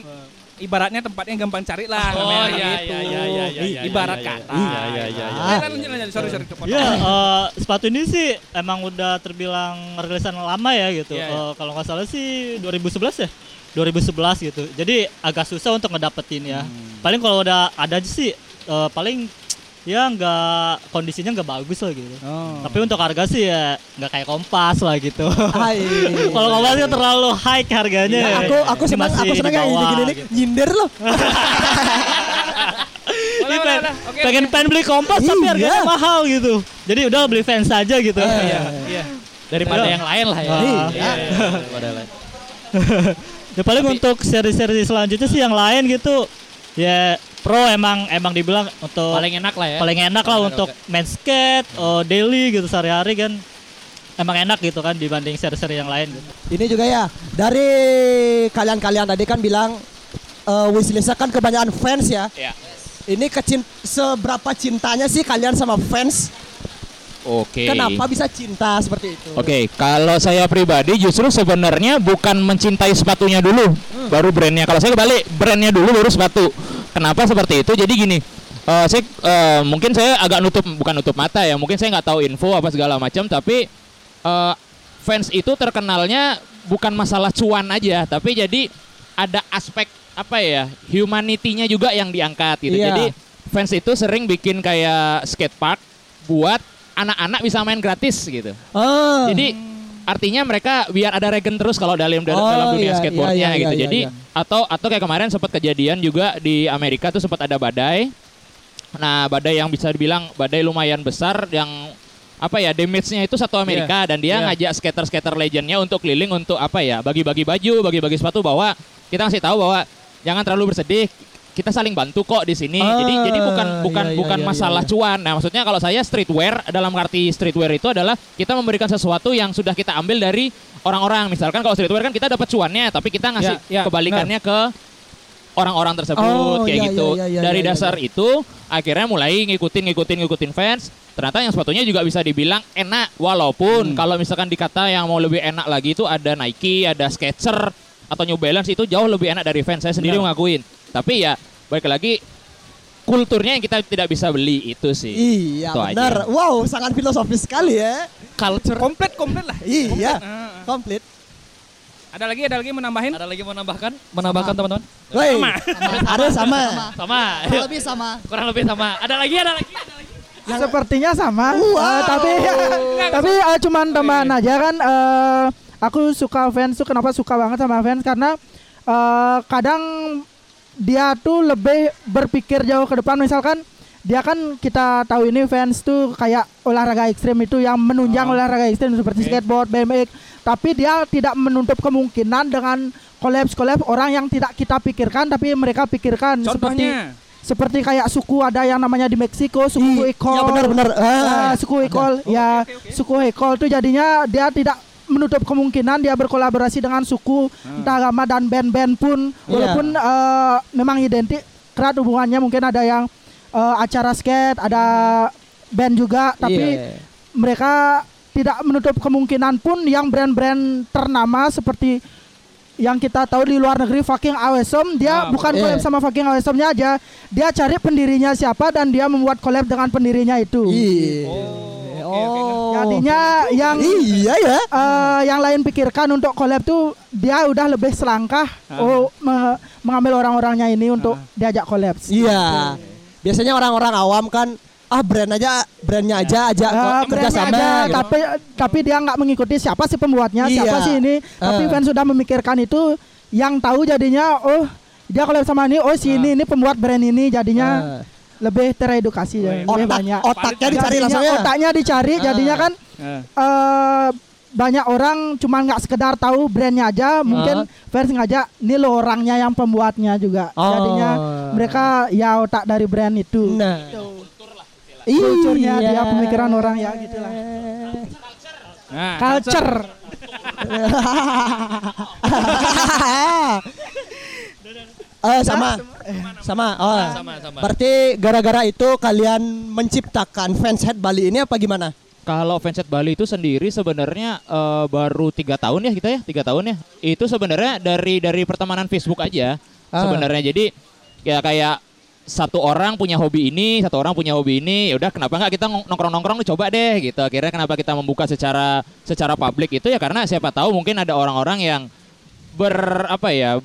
Ibaratnya tempatnya gampang cari lah. Oh, namanya iya, gitu. iya, iya, iya, iya, iya, Ibarat iya, iya. kata. Iya, iya, iya, iya. Lanjut, lanjut. Sorry, sorry. potong. Ya, eh, sepatu ini sih emang udah terbilang rilisan lama ya gitu. Iya, iya. Eh, kalau nggak salah sih 2011 ya. 2011 gitu. Jadi agak susah untuk ngedapetin ya. Hmm. Paling kalau udah ada aja sih eh, paling ya nggak kondisinya nggak bagus lah gitu. Oh. Tapi untuk harga sih ya nggak kayak kompas lah gitu. Hai. kalau kompas kan terlalu high harganya. Ya, aku aku Ini senang masih aku senang bawah gini gini gitu. nyindir loh. Boleh, boleh. Oke, pengen oke. pengen beli kompas tapi Iya. harganya mahal gitu. Jadi udah beli fans aja gitu. Iya, iya. Daripada Iya. yang lain lah ya. Ah. Iya, iya, iya, daripada yang lain. Ya paling untuk seri-seri selanjutnya sih yang lain gitu. Ya pro emang emang dibilang untuk Paling enak lah ya. paling enak lah Paling untuk oke. main skate, oh, daily gitu sehari-hari kan. Emang enak gitu kan dibanding seri-seri yang lain gitu. Ini juga ya dari kalian-kalian tadi kan bilang eh wishlistnya kan kebanyakan fans ya. Iya. Ini kecin seberapa cintanya sih kalian sama fans? Oke. Kenapa bisa cinta seperti itu? Oke, kalau saya pribadi justru sebenarnya bukan mencintai sepatunya dulu, baru brandnya. Kalau saya kebalik, brandnya dulu baru sepatu. Kenapa seperti itu? Jadi gini, eh, saya eh, mungkin saya agak nutup bukan nutup mata ya, mungkin saya nggak tahu info apa segala macam, tapi eh, fans itu terkenalnya bukan masalah cuan aja, tapi jadi ada aspek apa ya humanity-nya juga yang diangkat gitu. Iya. Jadi fans itu sering bikin kayak skate park buat anak-anak bisa main gratis gitu. Oh. Jadi artinya mereka biar ada regen terus kalau dalam dalam, Oh, dalam dunia iya, skateboardnya iya, iya, gitu. iya, Jadi iya. atau atau kayak kemarin sempat kejadian juga di Amerika tuh sempat ada badai. Nah, badai yang bisa dibilang badai lumayan besar yang apa ya damage-nya itu satu Amerika Iya, dan dia iya. ngajak skater-skater legendnya untuk keliling untuk apa ya bagi-bagi baju, bagi-bagi sepatu bahwa kita ngasih tahu bahwa jangan terlalu bersedih kita saling bantu kok di sini. jadi jadi bukan Ah, bukan iya, iya, bukan iya, masalah iya. cuan. Nah, maksudnya kalau saya streetwear dalam arti streetwear itu adalah kita memberikan sesuatu yang sudah kita ambil dari orang-orang. Misalkan kalau streetwear kan kita dapat cuannya, tapi kita ngasih Ya, ya, kebalikannya ke orang-orang tersebut Oh, kayak iya, gitu. iya, iya, dari iya, iya, dasar itu akhirnya mulai ngikutin ngikutin ngikutin fans. Ternyata yang sepatunya juga bisa dibilang enak walaupun Hmm. kalau misalkan dikata yang mau lebih enak lagi itu ada Nike, ada Skechers atau New Balance itu jauh lebih enak dari fans. Saya sendiri Benar. ngakuin. Tapi ya balik lagi kulturnya yang kita tidak bisa beli itu sih. Iya Itu aja. benar. Wow, sangat filosofis sekali ya. Culture komplit komplit lah. Iya, Komplit. Ah, ah. komplit. Ada lagi ada lagi mau nambahin? Ada lagi mau menambahkan? Menambahkan teman-teman? Woi, Sama. ada sama. Sama. Kurang lebih sama. Kurang lebih sama. Ada lagi, ada lagi. Sepertinya sama, Wow. Eh, tapi tapi eh, cuman tambahan aja kan. eh, aku suka fans tuh kenapa suka banget sama fans karena eh, kadang dia tuh lebih berpikir jauh ke depan. Misalkan dia kan kita tahu ini fans tuh kayak olahraga ekstrim itu yang menunjang olahraga ekstrim seperti skateboard, BMX. Tapi dia tidak menutup kemungkinan dengan kolaps-kolaps orang yang tidak kita pikirkan tapi mereka pikirkan seperti Contohnya. seperti kayak suku ada yang namanya di Meksiko suku Ekol. ya benar, benar. Ah, Ah, suku Ekol ya suku Ekol tuh jadinya dia tidak menutup kemungkinan dia berkolaborasi dengan suku entah agama dan band-band pun Iya. walaupun eh, memang identik erat hubungannya mungkin ada yang eh, acara skate ada band juga tapi Iya. mereka tidak menutup kemungkinan pun yang brand-brand ternama seperti yang kita tahu di luar negeri fucking Awesom dia Ah, bukan iya. collab sama fucking Awesomnya aja dia cari pendirinya siapa dan dia membuat collab dengan pendirinya itu Iya. Oh. jadinya yang Iya ya. eh, yang lain pikirkan untuk collab tuh dia udah lebih selangkah oh me- mengambil orang-orangnya ini untuk diajak collab Iya. Biasanya orang-orang awam kan ah brand aja brandnya aja aja Ah, kok kerja brandnya sama aja, gitu. tapi tapi dia nggak mengikuti siapa sih pembuatnya Iya. siapa sih ini tapi Ah. fans sudah memikirkan itu yang tahu jadinya oh dia collab sama ini oh si ini ini pembuat brand ini jadinya Ah. lebih teredukasi ya, lebih Otak- banyak otaknya dicari Jadinya langsung ya? otaknya dicari Ah. jadinya kan Ah. eh banyak orang cuma nggak sekedar tahu brandnya aja mungkin fans ngajak ini lo orangnya yang pembuatnya juga Oh. jadinya mereka ya otak dari brand itu Nah. Iya. dia pemikiran orang ya gitulah Nah, culture Eh sama. Sama. Oh. Sama, sama. Berarti gara-gara itu kalian menciptakan fanshead Bali ini apa gimana? Kalau Fanset Bali itu sendiri sebenarnya eh, baru tiga tahun ya kita ya tiga tahun ya. Itu sebenarnya dari dari pertemanan Facebook aja Ah. sebenarnya. Jadi ya kayak satu orang punya hobi ini, satu orang punya hobi ini, ya udah kenapa nggak kita nongkrong-nongkrong nih, coba deh gitu. Akhirnya kenapa kita membuka secara secara publik itu ya karena siapa tahu mungkin ada orang-orang yang ber apa ya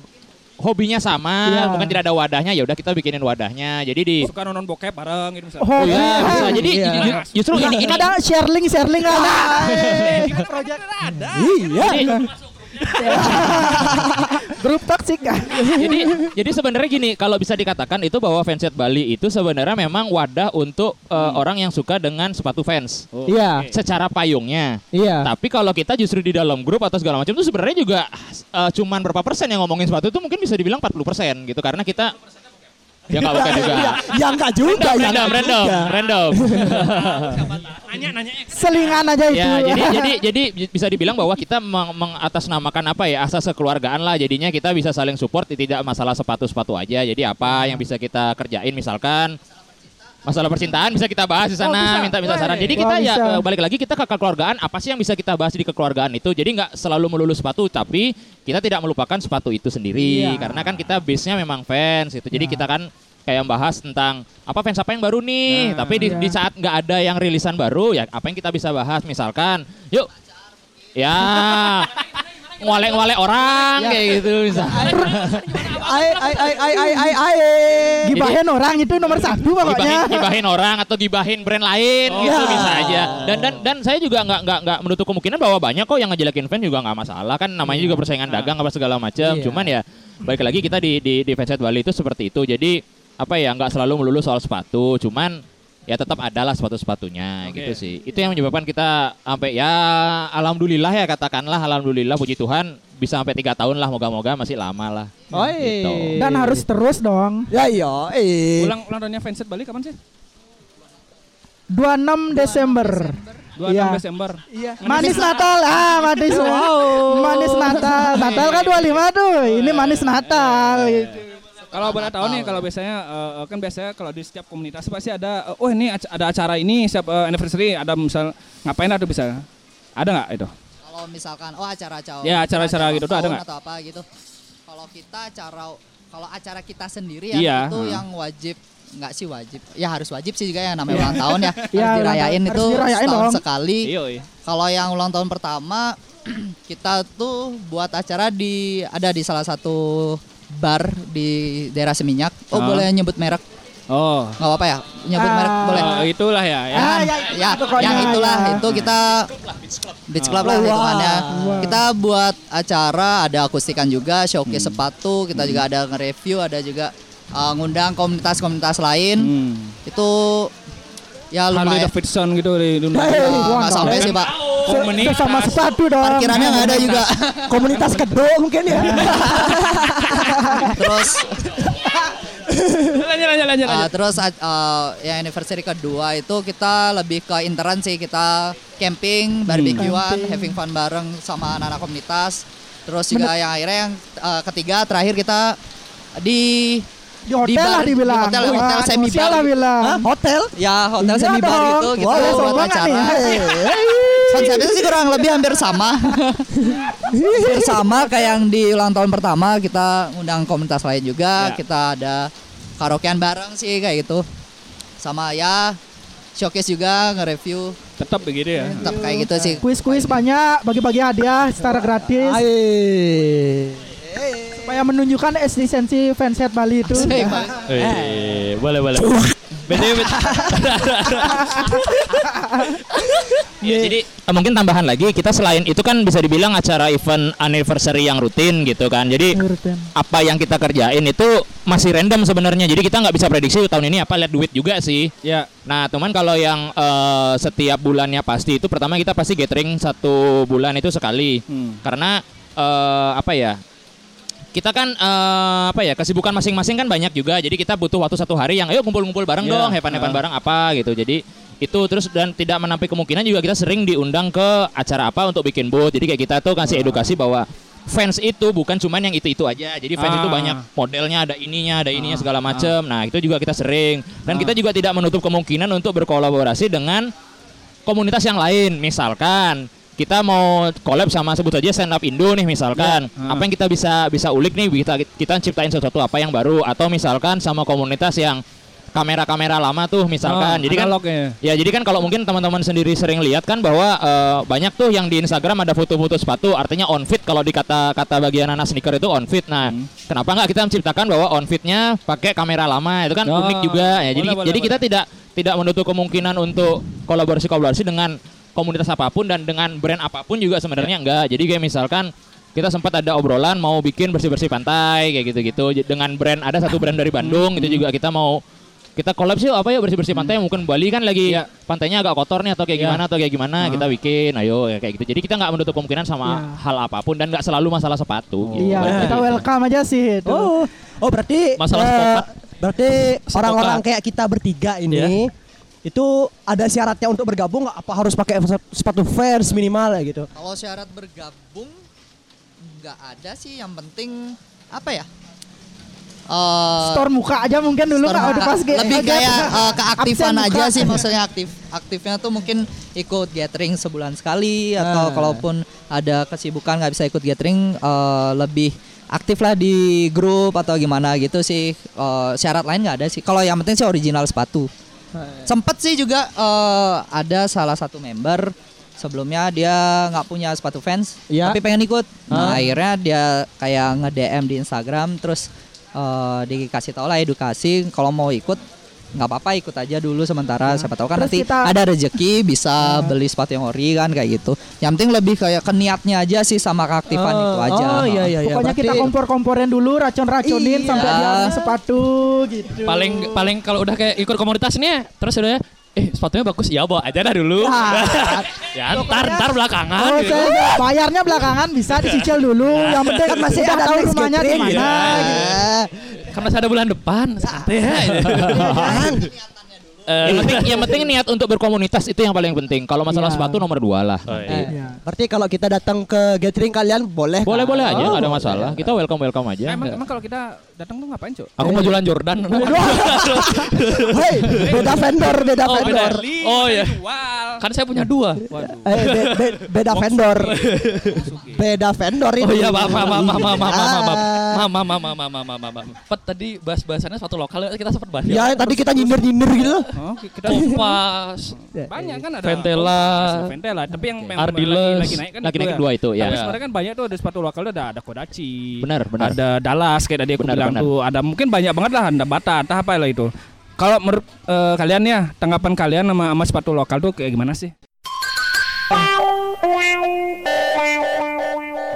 hobinya sama, Iya. mungkin tidak ada wadahnya, ya udah kita bikinin wadahnya. Jadi di suka nonton bokep bareng gitu misalnya. Oh, iya, iya. bisa. Jadi Iya. ju- ju- justru ini ini kadang sharing sharing ada Iya. grup toksik kan jadi jadi sebenarnya gini kalau bisa dikatakan itu bahwa Fanset Bali itu sebenarnya memang wadah untuk uh, orang yang suka dengan sepatu fans. Iya. Secara payungnya. Iya. Tapi kalau kita justru di dalam grup atau segala macam itu sebenarnya juga uh, cuman berapa persen yang ngomongin sepatu itu mungkin bisa dibilang 40 persen gitu karena kita ya nggak bukan juga. Iya, ya enggak juga, ya random, enggak random, juga. random. Nanya nanya selingan aja itu Ya, jadi jadi jadi bisa dibilang bahwa kita meng- mengatasnamakan apa ya asas kekeluargaan lah. Jadinya kita bisa saling support tidak masalah sepatu-sepatu aja. Jadi apa yang bisa kita kerjain misalkan masalah percintaan bisa kita bahas di Oh, sana bisa. minta minta saran. Jadi Wah, kita ya bisa. eh, balik lagi kita ke kekeluargaan apa sih yang bisa kita bahas di kekeluargaan itu. Jadi nggak selalu melulu sepatu tapi kita tidak melupakan sepatu itu sendiri Iya. karena kan kita base-nya memang fans itu. Jadi kita kan kayak bahas tentang apa fans apa yang baru nih. tapi di, Iya. di saat nggak ada yang rilisan baru ya apa yang kita bisa bahas misalkan yuk ya ngolek-ngolek orang kayak gitu misalnya. Ai ai ai ai ai ai ai. Gibahin orang itu nomor satu pokoknya. gibahin, gibahin orang atau gibahin brand lain Oh. gitu Ya. bisa aja. Dan dan dan saya juga nggak nggak nggak menutup kemungkinan bahwa banyak kok yang ngejelekin fans juga nggak masalah kan namanya juga persaingan dagang apa segala macam. Iya. Cuman ya balik lagi kita di di di Bali itu seperti itu. Jadi apa ya nggak selalu melulu soal sepatu. Cuman ya tetap adalah sepatu-sepatunya Oke. gitu sih. Itu yang menyebabkan kita sampai ya alhamdulillah ya katakanlah alhamdulillah puji Tuhan bisa sampai tiga tahun lah moga-moga masih lama lah. Oi. Gitu. Dan harus terus dong. Ya iya, eh. Ulang ulang tahunnya Fanset Bali kapan sih? 26 Desember. 26 Iya. Desember. Iya. Manis Natal ah, manis. Manis Natal. Natal kan 25 tuh. Ini manis Natal gitu. Kalau boleh tahu nih, kalau biasanya eh, kan biasanya kalau di setiap komunitas pasti ada, eh, oh ini ac- ada acara ini setiap eh, anniversary, ada misal ngapain atau bisa, ada nggak itu? Kalau misalkan oh acara-acara Ya, acara-acara ulang gitu tuh ada tahun nggak? atau apa gitu. Kalau kita acara kalau acara kita sendiri ya Iya. itu Hmm. yang wajib nggak sih wajib ya harus wajib sih juga ya namanya Iya. ulang tahun ya harus ulang dirayain tahun. itu Harus dirayain setahun dong. sekali kalau yang ulang tahun pertama kita tuh buat acara di ada di salah satu bar di daerah Seminyak oh Ah. boleh nyebut merek Oh. nggak apa-apa ya nyebut merek boleh Oh, itulah ya. ya. Ah, ya, ya, pokoknya yang itulah ya. itu kita Beach Club lah Wah. hitungannya. Wah. Kita buat acara ada akustikan juga, showcase Hmm. sepatu, kita juga ada nge-review, ada juga uh, ngundang komunitas-komunitas lain. Hmm. Itu ya Harley lumayan. Davidson gitu di dunia. Eh, nggak sampai sih, Pak. Komunitas. Sama sepatu dong. Parkirannya nggak ada juga. Komunitas kedua mungkin ya. Terus lanjut, lanjut, lanjut. Uh, terus uh, yang anniversary kedua itu kita lebih ke interan sih kita camping, barbekyuan, Camping. having fun bareng sama anak-anak komunitas. Terus juga yang akhirnya yang uh, ketiga terakhir kita di Di hotel bar- lah dibilang. Di hotel, hotel Wah, semi hotel lah bar. bilang. Hah? Hotel? Ya hotel Iya semi bar gitu kita Wah, buat sombong acara. nih. Konsepnya sih kurang lebih hampir sama. hampir sama kayak yang di ulang tahun pertama kita ngundang komunitas lain juga, Ya. kita ada karaokean bareng sih kayak gitu. Sama ya showcase juga nge-review Tetap begitu ya. tetap kayak gitu sih. Kuis-kuis banyak, bagi-bagi hadiah secara gratis. Supaya menunjukkan eksistensi fanset Bali itu. Asik, Bang. Eh, boleh boleh. BTW, Ya, jadi eh, mungkin tambahan lagi kita selain itu kan bisa dibilang acara event anniversary yang rutin gitu kan. Jadi Rutin. apa yang kita kerjain itu masih random sebenarnya. Jadi kita nggak bisa prediksi tahun ini apa lihat duit juga sih. Ya. Nah, teman kalau yang eh, setiap bulannya pasti itu pertama kita pasti gathering satu bulan itu sekali. Hmm. Karena eh, apa ya? Kita kan eh, apa ya kesibukan masing-masing kan banyak juga. Jadi kita butuh waktu satu hari yang ayo kumpul-kumpul bareng Ya, dong, hepan-hepan ah. bareng apa gitu. Jadi itu terus dan tidak menampik kemungkinan juga kita sering diundang ke acara apa untuk bikin booth. Jadi kayak kita tuh kasih edukasi bahwa fans itu bukan cuman yang itu-itu aja. Jadi fans itu Ah. banyak modelnya, ada ininya, ada ininya segala macam. Nah, itu juga kita sering. Dan kita juga tidak menutup kemungkinan untuk berkolaborasi dengan komunitas yang lain. Misalkan kita mau collab sama sebut aja stand up Indo nih misalkan. Ya, ah. Apa yang kita bisa bisa ulik nih kita kita ciptain sesuatu apa yang baru atau misalkan sama komunitas yang kamera-kamera lama tuh misalkan. Oh, jadi kan ya. Ya jadi kan kalau mungkin teman-teman sendiri sering lihat kan bahwa eh, banyak tuh yang di Instagram ada foto-foto sepatu artinya on fit kalau di kata-kata bagian anak sneaker itu on fit. Nah, Hmm. kenapa nggak kita menciptakan bahwa on fitnya pakai kamera lama itu kan Oh, unik juga ya. Jadi boleh, boleh, jadi kita tidak tidak menutup kemungkinan untuk kolaborasi-kolaborasi dengan komunitas apa pun dan dengan brand apa pun juga sebenarnya Ya. enggak. Jadi kayak misalkan kita sempat ada obrolan mau bikin bersih-bersih pantai kayak gitu-gitu dengan brand ada satu brand dari Bandung Hmm. itu juga kita mau kita collab sih apa ya bersih-bersih pantai mungkin Bali kan lagi pantainya agak kotor nih atau kayak Ya. gimana atau kayak gimana Ah. kita bikin ayo ya kayak gitu jadi kita nggak menutup kemungkinan sama Ya. hal apa pun dan nggak selalu masalah sepatu gitu. Iya, Balik kita welcome aja sih itu. Oh, oh berarti Masalah stokat. berarti orang-orang kayak kita bertiga ini itu ada syaratnya untuk bergabung nggak? apa harus pakai sepatu fans minimal ya gitu? Kalau syarat bergabung nggak ada sih, yang penting apa ya? Eh, Store muka aja mungkin dulu Kak, udah muka. pas lebih kayak uh, keaktifan aja muka. sih maksudnya aktif aktifnya tuh mungkin ikut gathering sebulan sekali atau Ah. kalaupun ada kesibukan nggak bisa ikut gathering uh, lebih aktif lah di grup atau gimana gitu sih Uh, syarat lain nggak ada sih kalau yang penting sih original sepatu sempet sih juga uh, ada salah satu member sebelumnya dia nggak punya sepatu fans, Iya. tapi pengen ikut. Nah, akhirnya dia kayak nge-DM di Instagram, terus eh, dikasih tau lah edukasi kalau mau ikut nggak apa-apa ikut aja dulu sementara siapa tahu kan Terus nanti kita- ada rezeki bisa beli sepatu yang ori kan kayak gitu. Yang penting lebih kayak ke niatnya aja sih sama keaktifan Oh, itu aja. oh, iya, iya, iya. Pokoknya kita Berarti- kompor-komporin dulu, racun-racunin Iya. sampai dia sepatu gitu. Paling paling kalau udah kayak ikut komunitas nih ya, terus udah eh sepatunya bagus ya bawa aja dah dulu. ya ntar ntar belakangan. Oh, gitu. saya bayarnya belakangan bisa dicicil dulu. Yang penting kan masih ada tahu rumahnya di mana. gitu. Kan masih ada bulan depan, santai ya. yang penting yang penting niat untuk berkomunitas itu yang paling penting. Kalau masalah Iya. sepatu nomor dua lah. Eh, Berarti kalau kita datang ke gathering kalian boleh Boleh kan? boleh aja, Oh, ada boleh. masalah. Kita welcome welcome aja. emang emang kalau kita datang tuh ngapain cuk? Aku mau jualan Jordan. Hei, beda vendor, beda Oh, beda. vendor. Oh ya. Kan saya punya dua. Eh, be- be- beda vendor. Beda vendor ini. Oh iya, maaf, maaf, maaf, maaf, maaf, maaf, maaf, Ah. maaf, maaf, maaf, maaf, maaf, maaf, maaf, maaf. Pet tadi bahas-bahasannya sepatu lokal kita sempat bahas. Ya, tadi kita nyindir-nyindir gitu. Oh, kita Kompas, banyak kan ada Ventela, ada Ventela, tapi yang, Ardiles. lagi, lagi naik kan Lagi itu naik ya. kedua itu, ya. Tapi Ya. sebenarnya kan banyak tuh ada sepatu lokal ada ada Kodachi. Benar, benar. Ada Dallas kayak tadi aku Benar, benar. tuh. Ada mungkin banyak banget lah, ada Bata, entah apa lah itu. Kalau menurut eh, kalian ya, tanggapan kalian sama, sama sepatu lokal tuh kayak gimana sih?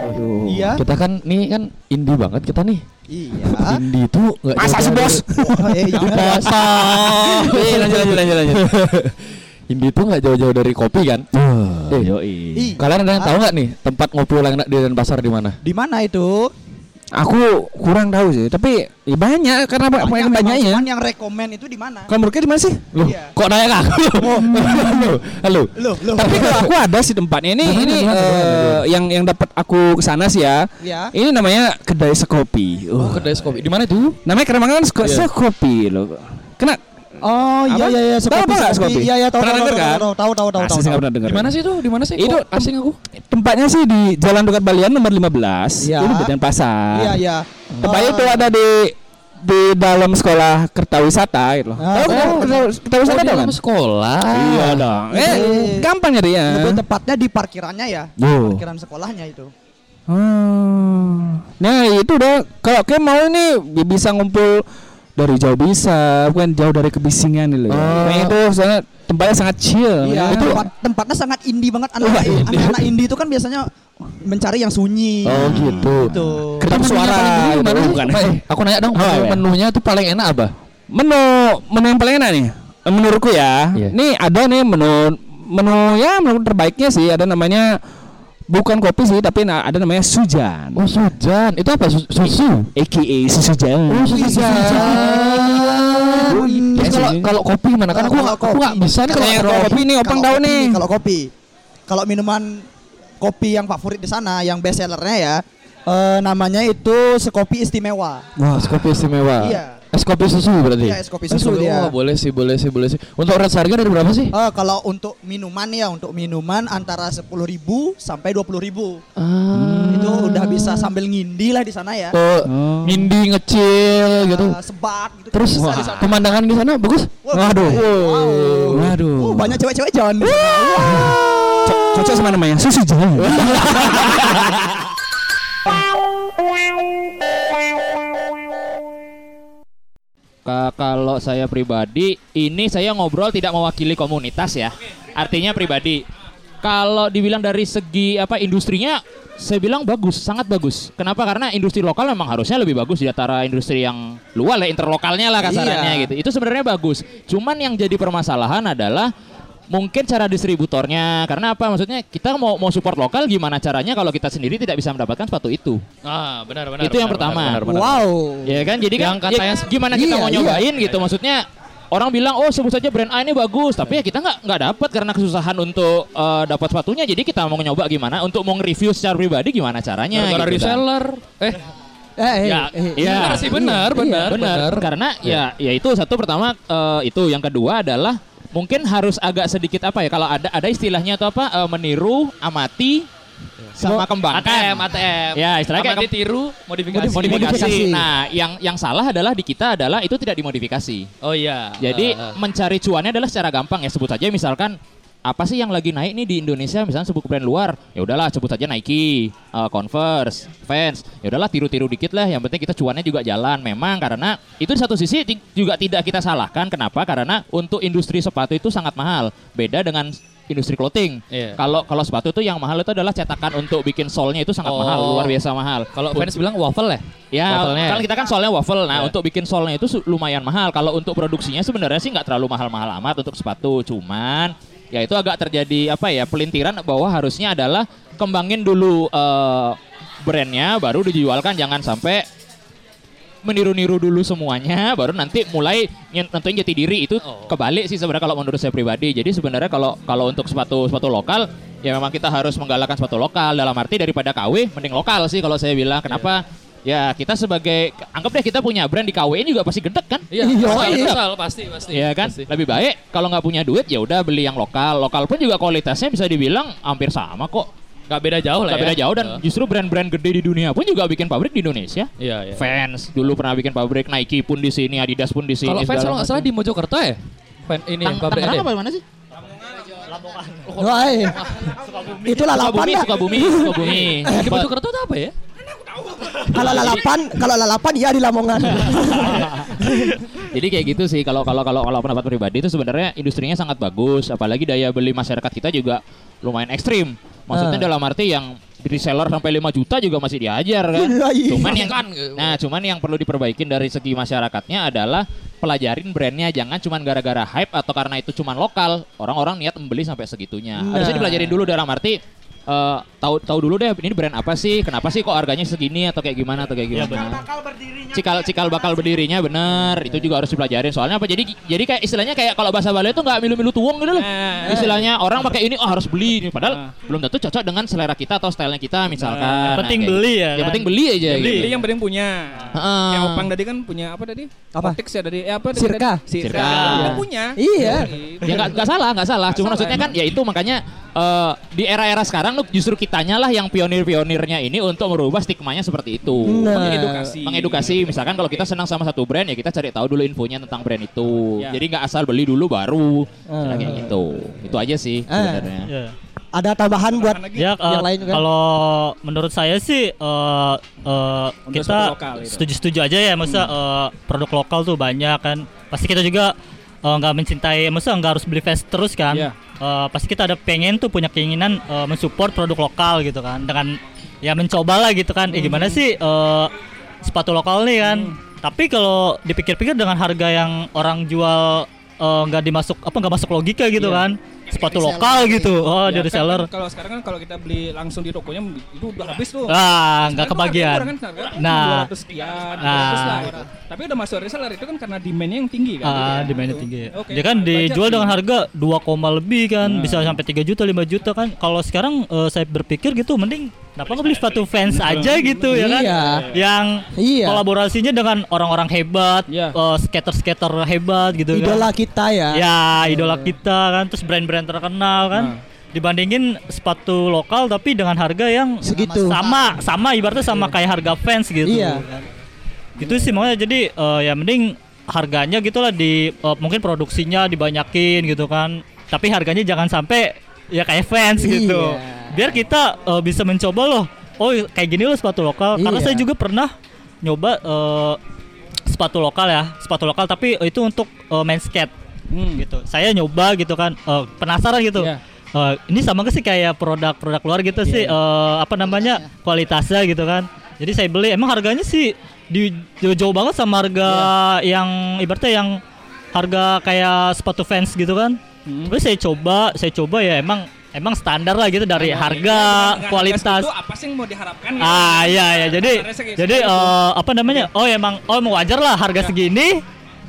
Aduh. Iya. Kita kan nih kan indie banget kita nih. Iya. Indie itu nggak Masa sih, jauh-jauh Bos? dari- Eh, iya. Masa? Eh, lanjut lanjut lanjut lanjut. Indie itu nggak jauh-jauh dari kopi kan? Eh, Ih. Kalian ada yang tahu nggak nih tempat ngopi paling enak di Denpasar di mana? Di mana itu? Aku kurang tahu sih, tapi ya banyak karena banyak, banyak memang, banyaknya. Cuman yang rekomen itu di mana? Menurut kalian di mana sih? Loh, Iya. kok nanya ke aku? Halo. Halo. Loh, loh. Tapi kalau aku ada sih tempatnya ini ini eh, yang yang dapat aku ke sana sih ya. Ya. Ini namanya kedai sekopi. Oh, Uh. kedai kopi. Di mana itu? Namanya keren banget kan seko- Iya. sekopi loh. Kena Oh iya iya iya Tahu apa nggak Skopi? Iya iya tahu Pernah tahu tahu, kan? tahu tahu tahu tahu Asli tahu. pernah dengar. Di mana sih itu? Di mana sih? Itu asing aku. Tempatnya sih di Jalan Dukat Balian nomor 15. Iya. Ini di Denpasar. Iya iya. Tempatnya Eh, itu ada di di dalam sekolah Kertawisata gitu loh. Ah, Tahu kan oh. Kerta- Kertawisata Oh, tahu dalam kan? sekolah. Iya dong. Eh, Lebih- gampang nyari ya. Lebih tepatnya di parkirannya ya. Yo. Parkiran sekolahnya itu. Hmm. Nah itu udah kalau kayak mau ini bi- bisa ngumpul dari jauh bisa, bukan jauh dari kebisingan nih loh. Oh. Itu soalnya tempatnya sangat chill. Iya, itu tempat, tempatnya sangat indie banget. Anak-anak anak-anak indie itu kan biasanya mencari yang sunyi. Oh gitu. Gitu. Kertas Menunya suara paling dulu gitu, gimana sih? bukan. Eh, aku nanya dong, Oh, menu- iya. menunya tuh paling enak apa? Menu menu yang paling enak nih. Menurutku ya. Iya. Nih ada nih menu menu ya menu terbaiknya sih ada namanya bukan kopi sih tapi ada namanya sujan. Oh, sujan. Itu apa? Su- Susu. AKA sujan. Oh, sujan. Terus kalau kalau kopi gimana? Kan aku aku nggak bisa nih kalau kopi nih opang tahu nih. Kalau kopi. Kalau minuman kopi yang favorit di sana, yang best sellernya ya, eh, namanya itu sekopi istimewa. Wah, es kopi istimewa. Iya. Es kopi susu berarti. Iya, es kopi susu dia. Oh, boleh sih, boleh sih, boleh sih. Untuk range harga dari berapa sih? Eh, kalau untuk minuman ya, untuk minuman antara 10.000 sampai 20.000 Ah. Itu udah bisa sambil ngindi lah di sana ya. Oh, ngindi ngecil gitu. Eh, sebat gitu. Terus bisa wah, di sana. pemandangan di sana bagus. Wah, Waduh. Wow. Waduh. Uh, banyak cewek-cewek jalan sana. Co- cocok sama namanya susu jalan. Ka- kalau saya pribadi, ini saya ngobrol tidak mewakili komunitas ya. Artinya pribadi. Kalau dibilang dari segi apa industrinya, saya bilang bagus, sangat bagus. Kenapa? Karena industri lokal memang harusnya lebih bagus di antara industri yang luar ya, interlokalnya lah kasarannya Iya. gitu. Itu sebenarnya bagus. Cuman yang jadi permasalahan adalah mungkin cara distributornya. Karena apa? Maksudnya kita mau mau support lokal gimana caranya kalau kita sendiri tidak bisa mendapatkan sepatu itu. Ah, benar benar. itu yang benar, pertama. benar, benar, benar. Wow. Ya kan jadi kan Yang katanya ya, gimana kita iya, mau iya. nyobain gitu maksudnya orang bilang oh sebut saja brand A ini bagus tapi ya kita nggak nggak dapat karena kesusahan untuk eh, dapat sepatunya jadi kita mau nyoba gimana untuk mau nge-review secara pribadi gimana caranya Gara-gara gitu kan. reseller. Eh, Eh, eh, ya, eh, iya. benar sih benar, benar, benar karena ya ya itu satu pertama eh, itu yang kedua adalah mungkin harus agak sedikit apa ya kalau ada ada istilahnya atau apa eh, meniru amati sama kembangkan ATM, ATM. Ya, istilahnya kayak tiru, modifikasi. modifikasi. Nah, yang yang salah adalah di kita adalah itu tidak dimodifikasi. Oh iya. Jadi Eh, eh. mencari cuannya adalah secara gampang ya sebut saja misalkan apa sih yang lagi naik nih di Indonesia misalnya sebut brand luar ya udahlah sebut saja Nike, uh, Converse, Vans ya udahlah tiru-tiru dikit lah yang penting kita cuannya juga jalan memang karena itu di satu sisi juga tidak kita salahkan kenapa karena untuk industri sepatu itu sangat mahal beda dengan industri clothing Iya. kalau kalau sepatu itu yang mahal itu adalah cetakan untuk bikin solnya itu sangat Oh. mahal luar biasa mahal Kalau fans bilang waffle ya? Ya, Waffle-nya kan kita kan soalnya waffle. Nah, Ya. untuk bikin solnya itu lumayan mahal. Kalau untuk produksinya sebenarnya sih nggak terlalu mahal-mahal amat untuk sepatu. Cuman ya itu agak terjadi apa ya pelintiran bahwa harusnya adalah kembangin dulu eh, brandnya baru dijualkan. Jangan sampai meniru-niru dulu semuanya baru nanti mulai nentuin jati diri. Itu kebalik sih sebenarnya kalau menurut saya pribadi. Jadi sebenarnya kalau kalau untuk sepatu sepatu lokal ya memang kita harus menggalakkan sepatu lokal. Dalam arti daripada KW mending lokal sih kalau saya bilang. Kenapa ya kita sebagai anggap deh kita punya brand di KW ini juga pasti gede kan Iya, Iya, lokal, iya. lokal, pasti, pasti. Iya kan lebih baik kalau nggak punya duit ya udah beli yang lokal lokal pun juga kualitasnya bisa dibilang hampir sama kok Nggak beda jauh lah Nggak ya. beda jauh dan justru brand-brand gede di dunia pun juga bikin pabrik di Indonesia. Iya, iya. Fans dulu pernah bikin pabrik Nike pun di sini, Adidas pun di sini. Kalau fans kalau nggak salah di Mojokerto ya? Fan ini Tang- pabriknya Tangerang deh. apa mana sih? Wah, eh. itu lalapan Sukabumi, ya. Sukabumi, Sukabumi. Di Mojokerto itu apa ya? Kalau lalapan, kalau lalapan ya di Lamongan. Jadi kayak gitu sih kalau kalau kalau kalau pendapat pribadi itu sebenarnya industrinya sangat bagus, apalagi daya beli masyarakat kita juga lumayan ekstrim. Maksudnya Ah. dalam arti yang reseller sampai 5 juta juga masih diajar kan. Iya, iya. Cuman yang Kan, Nah, cuman yang perlu diperbaikin dari segi masyarakatnya adalah pelajarin brandnya jangan cuman gara-gara hype atau karena itu cuman lokal orang-orang niat membeli sampai segitunya. Nah. Harusnya dipelajarin dulu dalam arti eh, tahu tahu dulu deh ini brand apa sih? Kenapa sih kok harganya segini atau kayak gimana atau kayak Iya, gimana? cikal cikal bakal berdirinya bener itu juga harus dipelajarin soalnya apa jadi jadi kayak istilahnya kayak kalau bahasa Bali itu nggak milu-milu tuwung gitu loh istilahnya orang pakai ini oh harus beli padahal belum tentu cocok dengan selera kita atau stylenya kita misalkan Yang penting Nah, kayak beli gitu. ya yang kan? penting beli aja Beli, gitu. yang penting punya. Heeh. Yang Opang tadi kan punya apa tadi? Apa? Ya. Eh, apa? Sirka. Sirka. Punya. Iya. ya nggak salah nggak salah cuma maksudnya kan ya itu makanya eh, di era-era sekarang tuh justru kitanya lah yang pionir-pionirnya ini untuk merubah stigmanya seperti itu Nah. Mengedukasi. mengedukasi misalkan kalau kita senang sama satu brand ya kita cari tahu dulu infonya tentang brand itu Ya. jadi nggak asal beli dulu baru. Nah, kayak gitu itu aja sih Ah. sebenarnya Ya. Ada tambahan buat Ya, yang lain juga. kalau menurut saya sih eh, eh, Untuk kita setuju-setuju aja ya, masa eh, produk lokal tuh banyak kan. Pasti kita juga eh, nggak mencintai, masa nggak harus beli fast terus kan. Iya. Eh, pasti kita ada pengen tuh punya keinginan eh, mensupport produk lokal gitu kan, dengan ya mencoba lah gitu kan. Eh gimana sih eh, sepatu lokal nih kan? Tapi kalau dipikir-pikir dengan harga yang orang jual nggak dimasuk apa nggak masuk logika gitu Iya. kan? Sepatu lokal gitu, oh Ya, dari kan- seller. kan Kalau sekarang kan kalau kita beli langsung di tokonya itu udah habis tuh. Ah, nggak kebagian. kan, harganya Nah. 200 sekian, Nah. 200 lah gitu. Tapi udah masuk reseller itu kan karena demandnya yang tinggi kan. Ah, Gitu. demandnya tinggi. Oke, Dia kan dijual dengan harga 2, koma lebih kan, Nah. bisa sampai 3 juta, 5 juta kan. Kalau sekarang eh, saya berpikir gitu mending kenapa nggak beli sepatu fans aja gitu ya kan? Iya. Yang Iya. kolaborasinya dengan orang-orang hebat, Iya. eh, skater-skater hebat gitu Idola kan. kita ya. Ya, idola kita kan, terus brand-brand terkenal kan. Nah. Dibandingin sepatu lokal tapi dengan harga yang Segitu. sama sama ibaratnya sama kayak harga fans gitu. Iya. Gitu sih makanya jadi eh, ya mending harganya gitulah di eh, mungkin produksinya dibanyakin gitu kan. Tapi harganya jangan sampai ya kayak fans gitu. Iya. Biar kita eh, bisa mencoba loh. Oh kayak gini loh sepatu lokal. Karena Iya. saya juga pernah nyoba eh, sepatu lokal ya, sepatu lokal tapi itu untuk eh, main skate Hmm. gitu. Saya nyoba gitu kan, eh, penasaran gitu. Iya. Eh, ini sama gak sih kayak produk-produk luar gitu sih eh, apa namanya kualitasnya gitu kan. Jadi saya beli emang harganya sih di jauh, jauh banget sama harga yang ibaratnya yang harga kayak sepatu fans gitu kan. Terus saya coba, saya coba ya emang emang standar lah gitu dari harga, kualitas. segitu, apa sih yang mau diharapkan? gitu? Ah iya ya jadi jadi eh, apa namanya oh emang oh emang wajar lah harga segini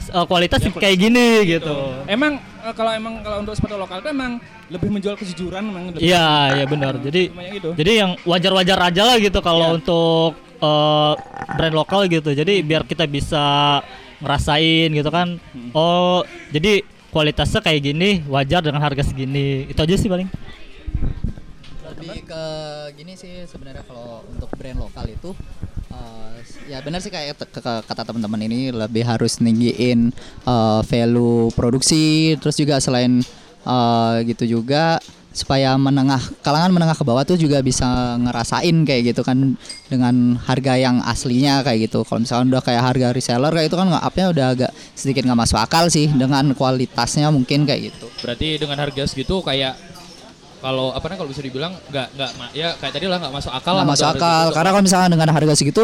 eh, kualitas kayak gini gitu. Emang eh, kalau emang kalau untuk sepatu lokal itu emang lebih menjual kejujuran memang. Iya iya benar. jadi gitu. jadi yang wajar-wajar aja lah gitu kalau untuk eh, brand lokal gitu. Jadi biar kita bisa ngerasain gitu kan. Oh jadi kualitasnya kayak gini wajar dengan harga segini. Itu aja sih paling. Lebih ke gini sih sebenarnya kalau untuk brand lokal itu eh, ya benar sih kayak kata teman-teman ini lebih harus ninggiin eh, value produksi terus juga selain Eh, gitu juga supaya menengah kalangan menengah ke bawah tuh juga bisa ngerasain kayak gitu kan dengan harga yang aslinya kayak gitu. Kalau misalkan udah kayak harga reseller kayak itu kan nggak upnya udah agak sedikit nggak masuk akal sih dengan kualitasnya mungkin kayak gitu. Berarti dengan harga segitu kayak kalau apa namanya kalau bisa dibilang nggak nggak ya kayak tadi lah nggak masuk akal lah Nggak masuk akal karena kalau misalkan dengan harga segitu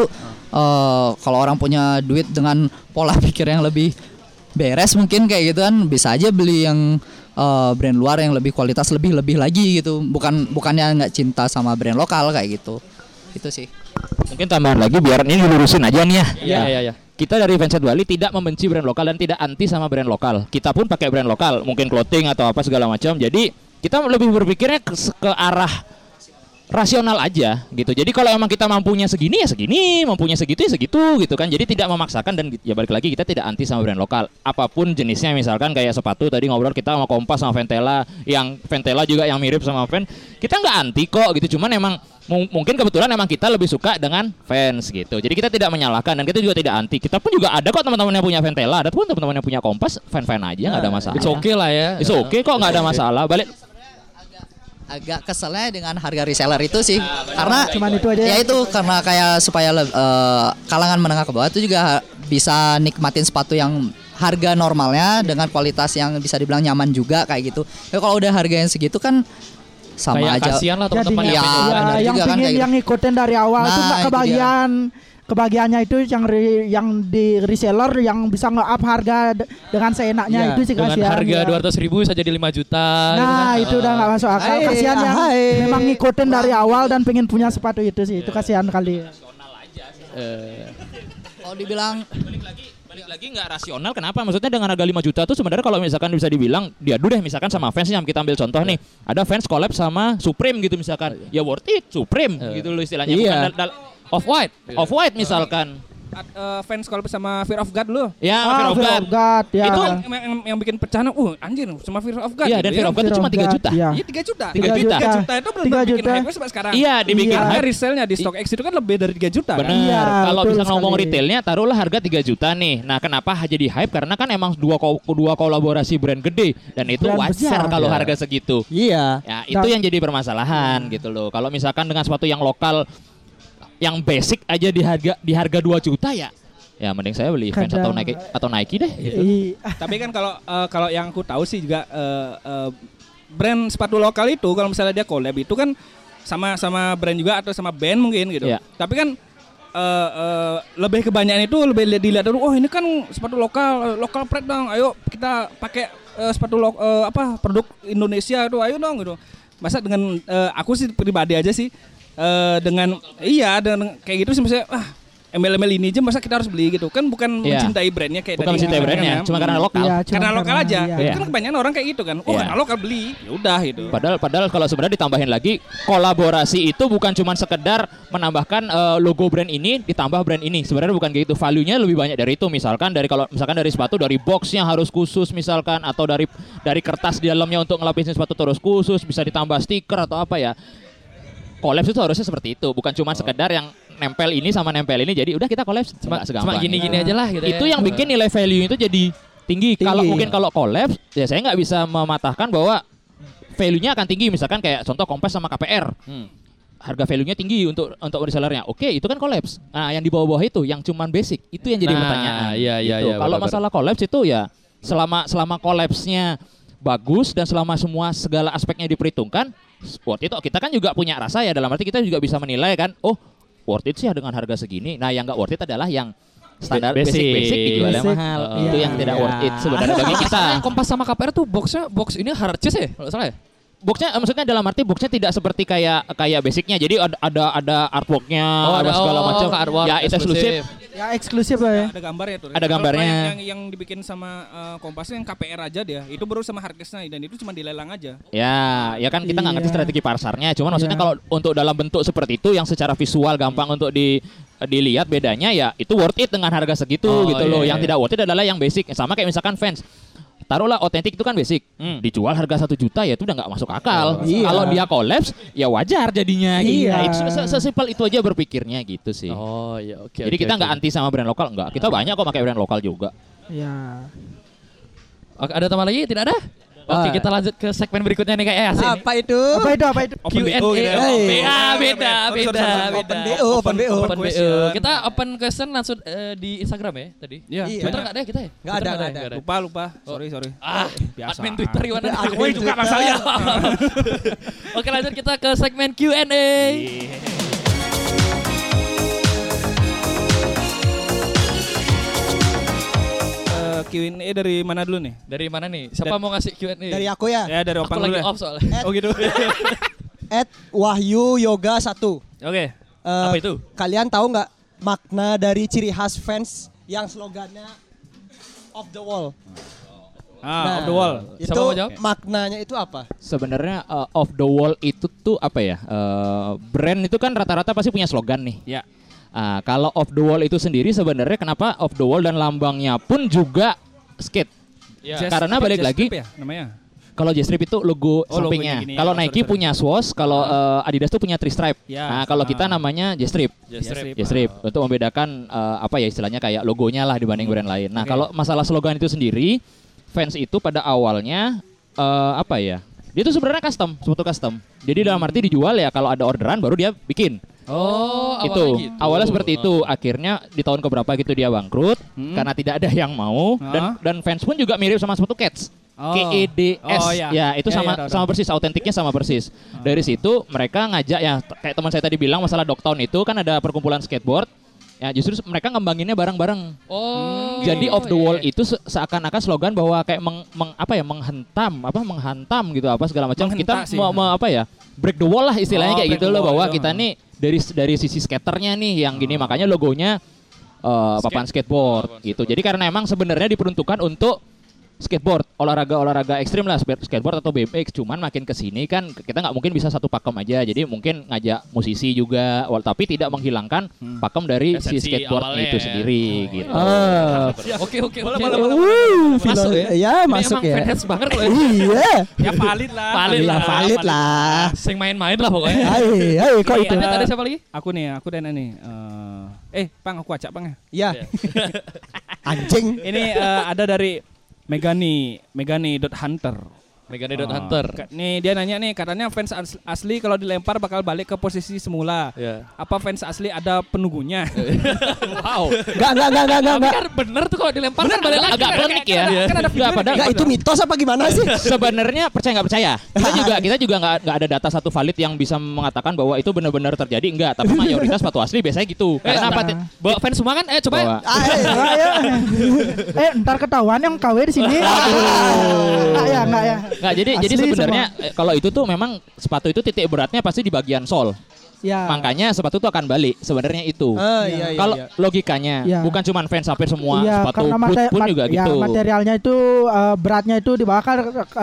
eh, kalau orang punya duit dengan pola pikir yang lebih beres mungkin kayak gitu kan bisa aja beli yang eh, brand luar yang lebih kualitas lebih lebih lagi gitu bukan bukannya nggak cinta sama brand lokal kayak gitu itu sih Mungkin tambahan lagi biar ini dilurusin aja nih ya. Iya, iya, iya. Kita dari Fanshet Bali tidak membenci brand lokal dan tidak anti sama brand lokal. Kita pun pakai brand lokal, mungkin clothing atau apa segala macam. Jadi kita lebih berpikirnya ke, ke arah rasional aja gitu. Jadi kalau emang kita mampunya segini ya segini, mampunya segitu ya segitu gitu kan. Jadi tidak memaksakan dan ya balik lagi kita tidak anti sama brand lokal. Apa pun jenisnya misalkan kayak sepatu tadi ngobrol kita sama Kompas sama Ventela yang Ventela juga yang mirip sama Fan. Kita nggak anti kok gitu. Cuman emang mung- mungkin kebetulan emang kita lebih suka dengan fans gitu. Jadi kita tidak menyalahkan dan kita juga tidak anti. Kita pun juga ada kok teman-teman yang punya Ventela, ada pun teman-teman yang punya Kompas, fan-fan aja nggak ada masalah. It's okay lah ya. It's okay kok nggak ada masalah. Balik agak keselnya dengan harga reseller itu sih karena Cuman itu aja ya ya. itu karena kayak supaya eh, kalangan menengah ke bawah itu juga bisa nikmatin sepatu yang harga normalnya dengan kualitas yang bisa dibilang nyaman juga kayak gitu. Ya kalau udah harga yang segitu kan sama Kayak aja. kasihan lah teman-teman ya, yang ya, yang juga kan pingin kayak gitu. yang ngikutin dari awal Nah, tuh nggak itu kebagian kebagiannya itu yang re- yang di reseller yang bisa nge-up harga dengan seenaknya Iya, itu sih dengan kasihan harga ya. dua ratus ribu bisa jadi 5 juta. gitu Nah kan. itu udah nggak masuk akal. Hai, Kasihan yang hai. memang ngikutin dari awal dan pengen punya sepatu itu sih. Itu kasihan kali. Eh, Kalau dibilang balik lagi nggak rasional kenapa maksudnya dengan harga 5 juta tuh sebenarnya kalau misalkan bisa dibilang diadu deh misalkan sama fans yang kita ambil contoh nih ada fans collab sama Supreme gitu misalkan ya worth it Supreme gitu loh istilahnya Iya. bukan dal- dal- off white. off white misalkan At- eh, fans kalau sama Fear of God lu. ya Ah, Fear of Fear God of God, ya. Itu yang, yang, yang bikin pecahan, uh anjir sama Fear of God. Iya, gitu dan Fear of God itu cuma of 3 God, juta. iya. Iya 3 juta. 3 juta. 3 juta itu belum 3 bikin juta. hype sampai sekarang. Iya, dibikin Harga hype. resellnya di StockX itu kan lebih dari 3 juta Benar. kan. Iya, Kalau bisa ngomong sekali. retailnya taruhlah harga 3 juta nih. Nah, kenapa jadi hype? Karena kan emang dua dua kolaborasi brand gede dan itu Brand wajar kalau Iya. harga segitu. Iya. Ya, itu yang jadi permasalahan gitu loh. Kalau misalkan dengan sepatu yang lokal yang basic aja di harga di harga 2 juta ya. Ya mending saya beli Vans atau Nike atau Nike deh gitu. I- Tapi kan kalau eh, kalau yang aku tahu sih juga eh, eh, brand sepatu lokal itu kalau misalnya dia collab itu kan sama sama brand juga atau sama band mungkin gitu. Iya. Tapi kan eh, eh, lebih kebanyakan itu lebih li- dilihat dulu oh ini kan sepatu lokal lokal pride dong ayo kita pakai eh, sepatu lo, eh, apa produk Indonesia itu ayo dong gitu masa dengan eh, aku sih pribadi aja sih eh, dengan iya dengan kayak gitu sih misalnya ah embel-embel ini aja masa kita harus beli gitu kan bukan Iya. mencintai brandnya kayak Bukan tadi mencintai kan brandnya, ya. cuma karena lokal. Iya, cuma karena lokal karena- aja iya. itu kan kebanyakan orang kayak gitu kan oh Iya. karena lokal beli ya udah gitu Padahal padahal kalau sebenarnya ditambahin lagi kolaborasi itu bukan cuma sekedar menambahkan eh, logo brand ini ditambah brand ini. Sebenarnya bukan kayak gitu. Value-nya lebih banyak dari itu. Misalkan dari kalau misalkan dari sepatu dari boxnya harus khusus misalkan atau dari dari kertas di dalamnya untuk ngelapisin sepatu terus khusus bisa ditambah stiker atau apa ya. Collabs itu harusnya seperti itu, bukan cuma sekedar yang nempel ini sama nempel ini jadi udah kita collabs Cuma, cuma gini-gini itu. aja lah gitu Itu ya. yang bikin nilai value itu jadi tinggi. Kalau mungkin kalau collabs ya saya nggak bisa mematahkan bahwa value-nya akan tinggi misalkan kayak contoh Kompas sama KPR. Harga value-nya tinggi untuk untuk resellernya. Oke, itu kan collabs. Nah, yang di bawah-bawah itu yang cuman basic, itu yang jadi Nah, pertanyaan. iya, iya, Gitu. iya, Kalau masalah collabs itu ya selama selama collabs-nya bagus dan selama semua segala aspeknya diperhitungkan, worth it. Kita kan juga punya rasa ya dalam arti kita juga bisa menilai kan, oh worth it sih dengan harga segini. Nah, yang nggak worth it adalah yang standar Basic. basic-basic dijualnya Basic. mahal. Uh, itu iya. yang tidak worth it sebenarnya bagi kita. Yang Kompas sama KPR tuh boxnya box ini hard ya kalau salah ya. Boxnya eh, maksudnya dalam arti boxnya tidak seperti kayak kayak basicnya. Jadi ada ada ada artworknya, Oh, ada ada- segala oh, macam. Ya itu eksklusif. Ya eksklusif lah ya. ada gambarnya tuh Ada gambarnya. Yang, yang, yang dibikin sama eh, Kompasnya yang KPR aja dia itu baru sama Harkesnya dan itu cuma dilelang aja Ya, ya kan kita nggak ngerti Iya. strategi pasarnya. Cuman maksudnya Iya. kalau untuk dalam bentuk seperti itu yang secara visual gampang untuk di dilihat bedanya ya itu worth it dengan harga segitu Oh, gitu iya, loh. iya. Yang tidak worth it adalah yang basic. Sama kayak misalkan fans. Taruhlah otentik itu kan basic. Hmm. Dijual harga satu juta ya itu udah nggak masuk akal. Iya. Kalau dia collapse ya wajar jadinya. gitu. Iya. Nah, itu se- sesimpel itu aja berpikirnya gitu sih. Oh iya oke. Jadi oke, kita nggak anti sama brand lokal enggak. Kita banyak kok pakai brand lokal juga. Ya. Oke, ada tambah lagi? Tidak ada? Oke, Ah. kita lanjut ke segmen berikutnya nih kayak asik nih. Apa itu? Apa itu? Apa itu? Q&A. BO gitu ya. Ah, beda, beda, open, beda. open BO, open BO. Kita open question langsung eh, di Instagram ya tadi. Iya. Twitter nggak ada ya kita ya? Nggak ada, Twitter nggak ada. Lupa lupa. Sorry sorry. Ah, Biasa. admin Twitter Iwan. Admin Aku juga masalahnya. Oke, lanjut kita ke segmen Q&A. Eh, Q&A dari mana dulu nih? Dari mana nih? Siapa mau ngasih Q&A? Dari aku ya. Ya dari Aku Opang lagi dulu. ya. off soalnya. Oh gitu. At Wahyu Yoga 1. Oke. Apa itu? Kalian tahu nggak makna dari ciri khas fans yang slogannya off the wall? Ah, off the wall. Itu Siapa mau jawab? maknanya itu apa? Sebenarnya uh, off the wall itu tuh apa ya? Uh, brand itu kan rata-rata pasti punya slogan nih. Ya. Ah, kalau off the wall itu sendiri sebenarnya kenapa off the wall dan lambangnya pun juga skate? Ya. Jazz- Karena balik lagi ya namanya. kalau J-Strip itu logo Oh, sampingnya. ya. Kalau Sorry, Nike sorry. punya Swoosh, kalau uh, Adidas tuh punya three stripe. Ya, nah, kalau ah. kita namanya J-Strip. J-Strip. J-Strip untuk membedakan uh, apa ya istilahnya kayak logonya lah dibanding brand lain. Nah, Oke. kalau masalah slogan itu sendiri, fans itu pada awalnya eh, apa ya? Dia itu sebenarnya custom, sepatu custom. Jadi dalam arti dijual ya kalau ada orderan baru dia bikin. Oh, awalnya itu gitu. awalnya seperti itu. Akhirnya di tahun keberapa gitu dia bangkrut Hmm. karena tidak ada yang mau dan Ah. dan fans pun juga mirip sama sepatu Cats. Oh. K E D S. Oh, iya. Ya, itu Ya, sama ya, tahu, sama persis autentiknya sama persis. Dari situ mereka ngajak ya kayak teman saya tadi bilang masalah Dogtown itu kan ada perkumpulan skateboard. Ya justru mereka ngembanginnya bareng-bareng. Oh. Jadi off the wall iya. itu se- seakan-akan slogan bahwa kayak meng, meng- apa ya menghentam apa menghantam gitu apa segala macam kita sih. mau mau apa ya break the wall lah istilahnya Oh, kayak gitu loh wall bahwa itu, kita nih dari dari sisi skaternya nih yang gini makanya logonya eh, papan skateboard gitu. Jadi karena emang sebenarnya diperuntukkan untuk skateboard olahraga-olahraga ekstrim lah skateboard atau BMX cuman makin ke sini kan kita nggak mungkin bisa satu pakem aja jadi mungkin ngajak musisi juga wal- tapi tidak menghilangkan pakem dari si Esensi skateboard awalnya itu ya. sendiri gitu Ah. Oke, oke, Boleh, oke. boleh, boleh, Masuk ya? Ya, Ini masuk emang ya. fans banget loh. Iya. Ya valid lah. Valid lah. Valid lah. Sing main-main lah pokoknya. Hai, hai kok itu? Ada siapa lagi? Aku nih, aku dan nih. eh eh, Pang aku acak Pang ya. Ya. Anjing. Ini eh, ada dari Megani, Megani dot Hunter. Megane dot Oh, Hunter. Nih dia nanya nih katanya fans as- asli kalau dilempar bakal balik ke posisi semula. Ya. Apa fans asli ada penunggunya? Wow. Enggak, enggak, enggak, enggak, Tapi enggak. kan bener tuh kalau dilempar kan balik lagi. agak klinik ya kan ada Nggak, padahal Enggak itu mitos apa gimana sih? sebenarnya percaya nggak percaya kita juga kita juga nggak nggak ada data satu valid yang bisa mengatakan bahwa itu benar-benar terjadi enggak tapi mayoritas sepatu asli biasanya gitu karena apa? Bawa fans semua kan? Eh coba ya. Ah, eh, Ayo. eh ntar ketahuan yang KW di sini. Enggak ya, enggak ya. Nggak, jadi jadi Asli sebenarnya eh, kalau itu tuh memang sepatu itu titik beratnya pasti di bagian sol. Ya. Makanya sepatu itu akan balik sebenarnya itu. Ah, iya, iya, kalau iya. logikanya Iya. bukan cuma fans sampai semua Iya, sepatu karena boot pun mat- juga ya, gitu. materialnya itu eh, beratnya itu di bawah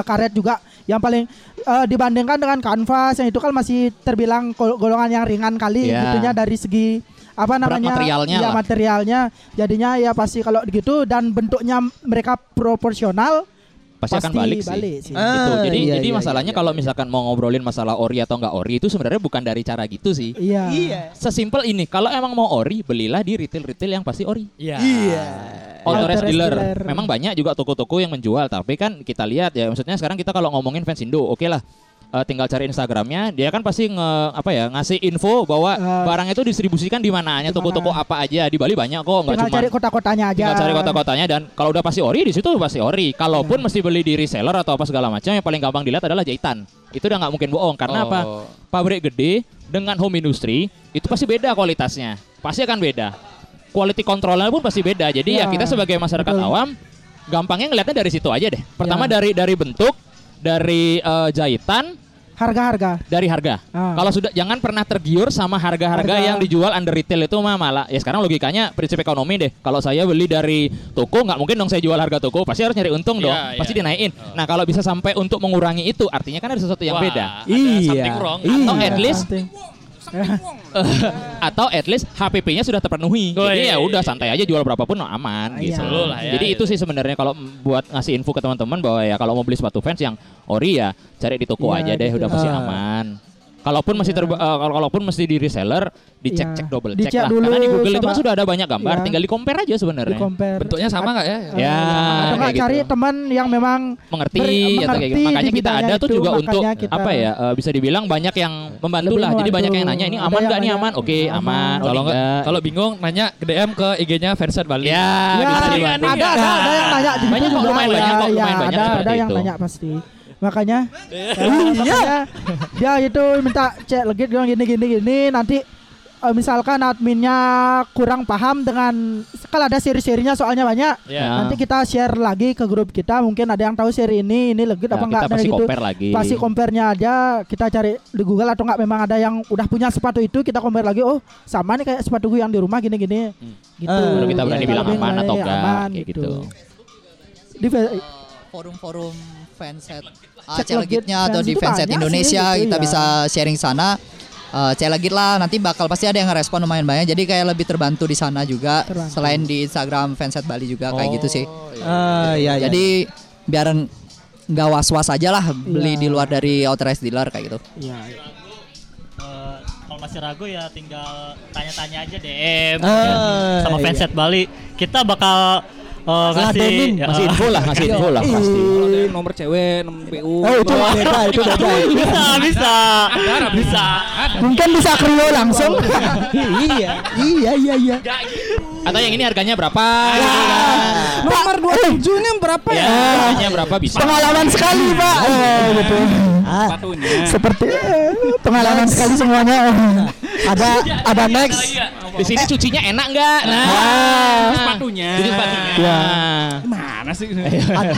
karet juga yang paling eh, dibandingkan dengan kanvas yang itu kan masih terbilang gol- golongan yang ringan kali Iya. gitunya dari segi apa Berat namanya materialnya ya lah. materialnya jadinya ya pasti kalau gitu dan bentuknya mereka proporsional pasti, akan balik sih. sih. Gitu. Ah, Jadi iya, jadi iya, masalahnya iya, kalau iya. misalkan mau ngobrolin masalah ori atau enggak ori itu sebenarnya bukan dari cara gitu sih. Iya. Iya. Sesimpel ini, kalau emang mau ori, belilah di retail-retail yang pasti ori. Iya. Iya. Authorized dealer. dealer. Memang banyak juga toko-toko yang menjual, tapi kan kita lihat ya, maksudnya sekarang kita kalau ngomongin fans Indo, oke lah. Eh, tinggal cari Instagramnya, dia kan pasti nge apa ya ngasih info bahwa Eh, barang itu distribusikan di mananya, di toko-toko mana. apa aja di Bali banyak kok, nggak Tinggal cuma cari kota-kotanya aja. tinggal cari kota-kotanya dan kalau udah pasti ori di situ pasti ori. Kalaupun mesti beli di reseller atau apa segala macam, yang paling gampang dilihat adalah jahitan. Itu udah nggak mungkin bohong karena Oh. apa? Pabrik gede dengan home industry itu pasti beda kualitasnya, pasti akan beda. Quality controlnya pun pasti beda. Jadi ya, Ya, kita sebagai masyarakat betul. awam gampangnya ngelihatnya dari situ aja deh. Pertama Ya. dari dari bentuk, dari eh, jahitan, Harga-harga. dari harga. Ah. Kalau sudah jangan pernah tergiur sama harga-harga Harga. yang dijual under retail itu mah malah. Ya sekarang logikanya prinsip ekonomi deh. Kalau saya beli dari toko nggak mungkin dong saya jual harga toko, pasti harus nyari untung dong. Iya, pasti iya. dinaikin. Nah, kalau bisa sampai untuk mengurangi itu artinya kan ada sesuatu yang Wah, beda. ada something wrong. Atau Iya, at least something. atau at least HPP-nya sudah terpenuhi. Oh, Jadi iya, ya iya, udah iya. santai aja jual berapapun oh, aman Iya. gitu. Selalu lah ya, Jadi itu sih sebenarnya kalau buat ngasih info ke teman-teman bahwa ya kalau mau beli sepatu fans yang ori ya cari di toko Iya, aja deh gitu. udah pasti Ah. aman. Kalaupun masih terba- eh, kalau kalaupun mesti di reseller, dicek cek Iya. double Dicek cek lah. dulu Karena di Google itu kan sudah ada banyak gambar, Iya. tinggal di compare aja sebenarnya. Bentuknya sama nggak ya? Ya, atau kayak cari gitu. teman yang memang mengerti ber- atau kayak gitu. mengerti Makanya kita ada tuh itu, juga untuk apa ya? eh, bisa dibilang banyak yang membantu lah. Jadi banyak yang nanya ini aman nggak nih aman? Oke, aman. Kalau kalau bingung nanya ke DM ke IG-nya Fansat Bali. Ya, Ya, bisa ada, ada, ada, yang nanya gitu Banyak kok, juga. lumayan Ya, banyak kok, ya, lumayan banyak ada, ada yang nanya pasti. Makanya, eh, makanya dia itu minta cek legit bilang gini gini gini nanti eh, misalkan adminnya kurang paham dengan kalau ada seri-serinya soalnya banyak. Ya. nanti kita share lagi ke grup kita mungkin ada yang tahu seri ini ini legit Ya, apa enggak dan pasti gitu. compare lagi. pasti compare-nya aja kita cari di Google atau enggak memang ada yang udah punya sepatu itu kita compare lagi oh sama nih kayak sepatu gue yang di rumah gini-gini. Gitu. Baru kita berani Kita bilang aman atau enggak, aman kayak gitu. di fe- forum-forum fanset Cek uh, Celegitnya legit atau di fanset sih, Indonesia gitu kita ya. bisa sharing sana Uh, Celegit lah nanti bakal pasti ada yang ngerespon lumayan banyak jadi kayak lebih terbantu di sana juga Terbantu. selain di Instagram fanset Bali juga kayak gitu sih Ah, iya, iya. jadi biar nggak was-was aja lah beli di luar dari authorized dealer kayak gitu Iya. Eh, kalau masih ragu ya tinggal tanya-tanya aja DM Ah, ya, sama iya. fanset Bali. Kita bakal eh, ngasih Ngeladenin. ya, Masih info lah, masih info lah pasti. Kalau ada nomor cewek, nomor PU. Oh itu beda, itu beda. bisa bisa bisa. mungkin bisa krio langsung iya, iya, iya, iya. Atau yang ini harganya berapa? gitu kan. Nomor 27 ini berapa Ya, ya? harganya berapa bisa? pengalaman sekali pak oh, gitu Ah, Sepatunya. seperti eh, pengalaman sekali semuanya ada ada next. Di sini cucinya enak nggak? Nah, Sepatunya. Cuci sepatunya. Ya. Mana sih?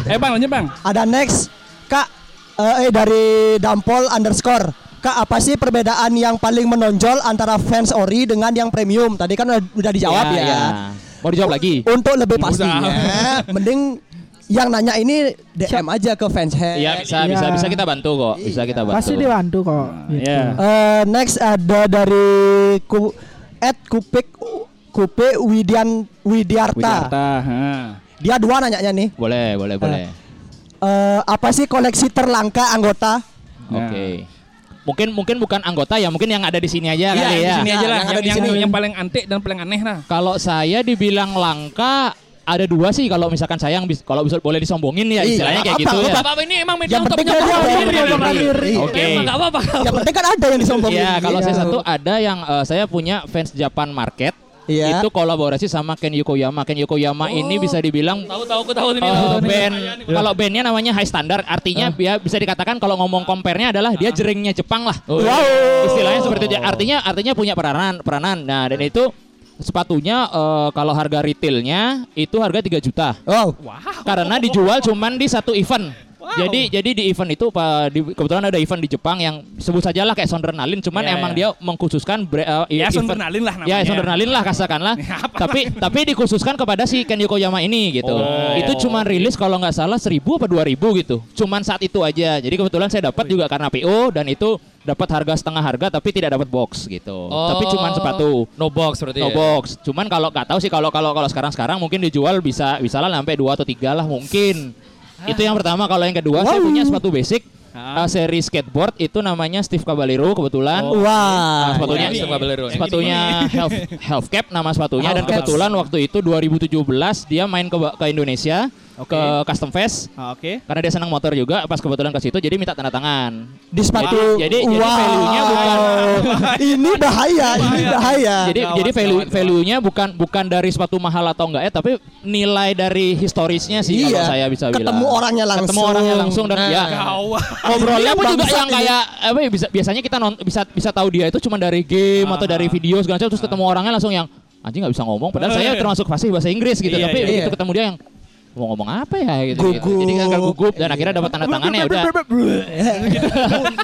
eh bang, lanjut bang. Ada next. Kak eh, eh, dari Dampol underscore. Kak apa sih perbedaan yang paling menonjol antara fans ori dengan yang premium? Tadi kan udah, udah dijawab ya. ya. Mau dijawab lagi? Untuk lebih pastinya, mending yang nanya ini DM aja ke fans head. Iya bisa bisa Iya. bisa kita bantu kok. Bisa kita bantu. pasti dibantu kok gitu. Iya. Eh, next ada dari ku at kupik kupe Widian Widiarta. Widarta. ha. Dia dua nanyanya nih. Boleh boleh boleh. Eh, apa sih koleksi terlangka anggota? Oke. Mungkin mungkin bukan anggota ya, mungkin yang ada di sini aja Iya, kali di ya. sini aja lah. yang ada Yang, di yang, sini. yang paling antik dan paling aneh lah. Kalau saya dibilang langka ada dua sih kalau misalkan saya yang kalau bisa boleh disombongin ya Iya, istilahnya kayak apa, gitu apa, ya. Bapak ini emang media Yang untuk. Oke. Emang nggak apa-apa. Yang penting kan ada yang disombongin. Iya, kalau saya Iya. satu ada yang eh, saya punya fans Japan Market. Iya. Itu kolaborasi sama Ken Yokoyama. Ken Yokoyama ini bisa dibilang Tahu tahu aku tahu ini. tahu, band ini. kalau bandnya namanya High Standard artinya ya bisa dikatakan kalau ngomong compare-nya adalah dia jeringnya Jepang lah istilahnya seperti itu artinya artinya punya peranan peranan nah dan itu sepatunya eh, kalau harga retailnya itu harga 3 juta Wow. karena dijual cuman di satu event Jadi jadi di event itu Pak di, kebetulan ada event di Jepang yang sebut saja lah kayak Sondernalin cuman Ya, emang ya. dia mengkhususkan bre- eh, Ya, event- Sondernalin lah Ya namanya. Sondernalin lah katakanlah. tapi tapi dikhususkan kepada si Ken Yokoyama ini gitu. Oh. Itu cuman rilis kalau nggak salah 1000 apa 2000 gitu. Cuman saat itu aja. Jadi kebetulan saya dapat juga karena PO dan itu dapat harga setengah harga tapi tidak dapat box gitu. Tapi cuman sepatu. No box berarti No ya? box. Cuman kalau nggak tahu sih kalau kalau kalau sekarang sekarang mungkin dijual bisa bisa lah sampai dua atau tiga lah mungkin. Itu yang pertama. Kalau yang kedua saya punya sepatu basic. uh, seri skateboard itu namanya Steve Caballero kebetulan. Oh. Wah. Nah, sepatunya Ini, Steve Caballero. sepatunya half, half cap nama sepatunya dan Half cap. kebetulan waktu itu 2017 dia main ke ke Indonesia Oke. ke Custom Fest Ah, Oke. karena dia senang motor juga pas kebetulan ke situ jadi minta tanda tangan. Di sepatu. Jadi jadi, jadi Wow. value-nya bukan ini bahaya, ini bahaya. jadi Gawat, jadi value gawat, value-nya bukan bukan dari sepatu mahal atau enggak ya, tapi nilai dari historisnya sih kalau Iya. saya bisa bilang. Ketemu orangnya langsung. Ketemu orangnya langsung dan Nah. ya ngobrolnya pun juga yang kayak apa ya, bisa biasanya kita non, bisa bisa tahu dia itu cuma dari game atau dari video segala macam terus ketemu orangnya langsung yang anjing nggak bisa ngomong padahal saya termasuk fasih bahasa Inggris gitu Iya, tapi iya, begitu iya. ketemu dia yang mau ngomong apa ya gitu, gitu. Jadi agak gugup dan akhirnya dapat tanda tangannya udah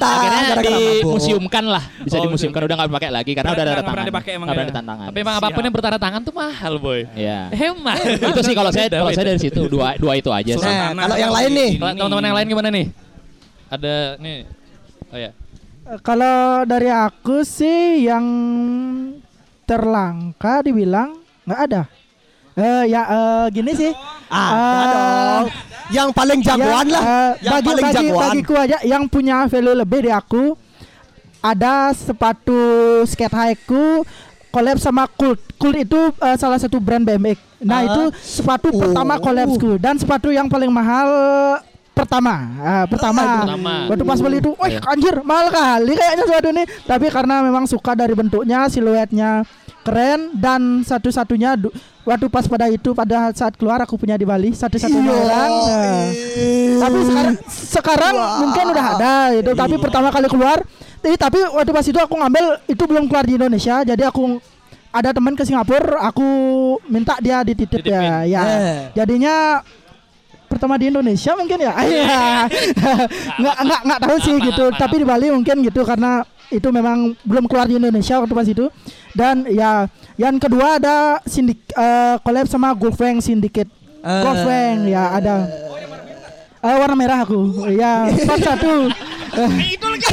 akhirnya dimuseumkan lah bisa Oh, dimuseumkan udah nggak dipakai lagi karena udah ada Nggak tanda tangan dipakai emang nggak ya? pernah ditanda tangan Tapi emang apa pun yang bertanda tangan tuh mahal, boy. Iya. Hemat. itu sih kalau saya kalau saya dari situ dua dua itu aja sih. Nah, kalau yang lain nih. Kalau teman-teman yang lain gimana nih? Ada nih. Oh ya. Kalau dari aku sih yang terlangka dibilang nggak ada. Eh ya eh, gini sih. Ada Eh, dong. Yang paling jagoan yang, lah. eh, Yang bagi paling bagi jagoan. bagiku aja yang punya value lebih dari aku ada sepatu skate high-ku collab sama Cult. Cult itu eh, salah satu brand BMX. Nah, Ah. itu sepatu pertama Oh. collabsku dan sepatu yang paling mahal pertama. Ah, pertama. Pertama. Waktu pas beli itu, "Wih, anjir, mahal kali kayaknya sepatu ini." Tapi karena memang suka dari bentuknya, siluetnya keren dan satu-satunya du- waktu pas pada itu pada saat keluar aku punya di Bali satu-satunya Iya. orang. Nah, tapi sekarang sekarang mungkin udah ada itu tapi pertama kali keluar tapi, tapi waktu pas itu aku ngambil itu belum keluar di Indonesia jadi aku ada teman ke Singapura aku minta dia dititip ya ya Eh. jadinya pertama di Indonesia mungkin ya Iya. nggak nggak nggak tahu sih gitu tapi di Bali mungkin gitu karena itu memang belum keluar di Indonesia waktu pas itu. Dan ya yang kedua ada sindik eh, collab sama Golfeng Syndicate. Eh. Golfeng ya ada. Eh, warna merah aku. Ya part satu itu lagi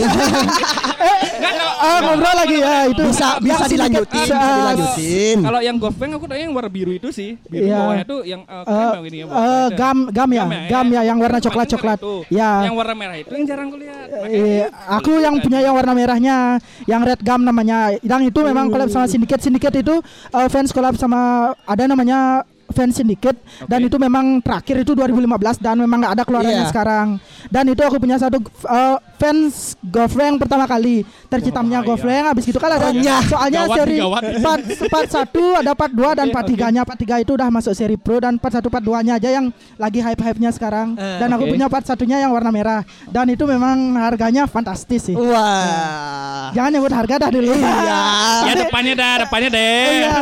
ngobrol lagi ya itu Bisa- bisa dilanjutin, bisa eh, dilanjutin. Kalau yang Golfeng aku tanya yang warna biru itu sih. Biru Iya. bawahnya tuh yang uh, Eh, krem yang ini ya. eh, itu. gam gam ya gam ya yang warna coklat coklat ya Yang warna merah itu yang jarang kulihat. Iya, aku yang punya yang warna merahnya, yang red gum namanya. Yang itu memang collab sama Syndicate. Syndicate itu uh, fans collab sama ada namanya fans Syndicate dan itu memang terakhir itu 2015 dan memang nggak ada keluarannya Iya. sekarang. Dan itu aku punya satu uh, fans Gofreng pertama kali. Tercitamnya Gofreng habis gitu kan ada soalnya Gawat seri gawat. part, part 1 ada part 2 dan part 3-nya. Part 3 itu udah masuk seri pro dan part 1 part 2-nya aja yang lagi hype-hype-nya sekarang. Dan aku oke. punya part satunya yang warna merah dan itu memang harganya fantastis sih. Wah. Jangan nyebut harga dah dulu. Iya. Ya depannya dah, depannya deh. Iya.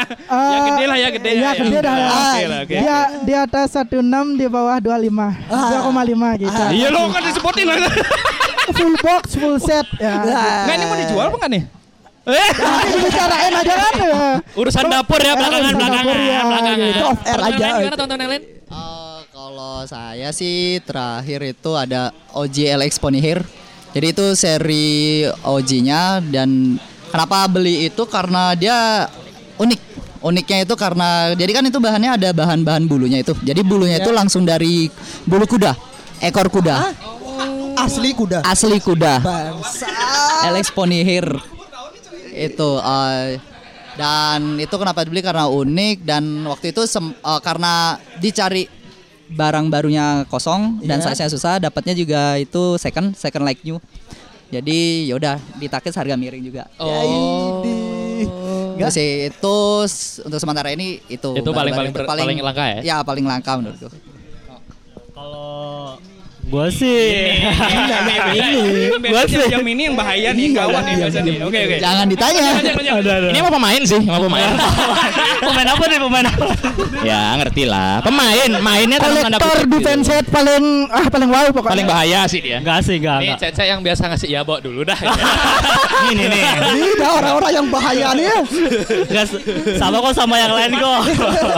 ya gede lah ya gede Iya, ya. gede dah. Oke lah, oke. Dia di atas 16 di bawah 25. 2,5 gitu. Iya lo kan disebutin lah. full box, full set ya. Nggak ini mau dijual apa nih? Nanti dibicarain aja kan ya. Urusan dapur ya belakangan urusan belakangan dapur ya, belakangan. gitu. Off air Teman-teman aja. Gimana yang lain? Eh, kalau saya sih terakhir itu ada OG LX Pony Hair. Jadi itu seri OG-nya dan kenapa beli itu karena dia unik. Uniknya itu karena jadi kan itu bahannya ada bahan-bahan bulunya itu. Jadi bulunya itu langsung dari bulu kuda, ekor kuda. Asli kuda. Asli kuda. Bangsa. LX Pony Hair. Itu eh, dan itu kenapa dibeli karena unik dan waktu itu sem- eh, karena dicari barang barunya kosong dan Iya. size-nya susah, dapatnya juga itu second, second like new. Jadi yaudah ditakis harga miring juga. Oh. Itu sih itu untuk sementara ini itu Itu paling- paling ber- paling langka ya? Ya paling langka menurutku. Kalau gua sih Gua sih yang ini yang bahaya nih gawat nih biasa nih. Oke oke. Jangan ditanya. Ini mau pemain sih, mau pemain. pemain apa nih pemain apa? ya ngerti lah. Pemain, mainnya Kolektor kutip gitu. defense set paling ah paling wow pokoknya. Paling bahaya sih dia. Enggak sih, enggak. Ini. Cece yang biasa ngasih ya bawa dulu dah. Ini nih. Ini dah orang-orang yang bahaya nih. ya. Enggak sama kok sama yang lain kok.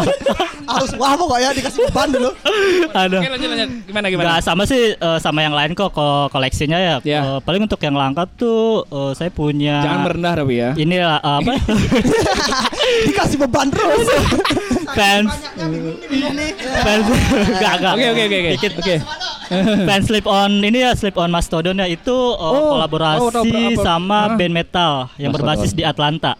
Harus wah pokoknya dikasih beban dulu. Aduh. Oke lanjut lanjut. Gimana gimana? Enggak sama sih eh, sama yang lain kok ko- koleksinya ya. Ya. Eh, paling untuk yang langka tuh eh, saya punya Jangan merendah tapi ya. ini eh, apa? Dikasih beban terus. fans fans enggak enggak. Oke oke oke oke. Dikit. Oke. Fans slip on ini ya slip on Mastodon ya itu eh, Oh, kolaborasi oh, tahu, apa- sama ah. band metal yang berbasis di Atlanta.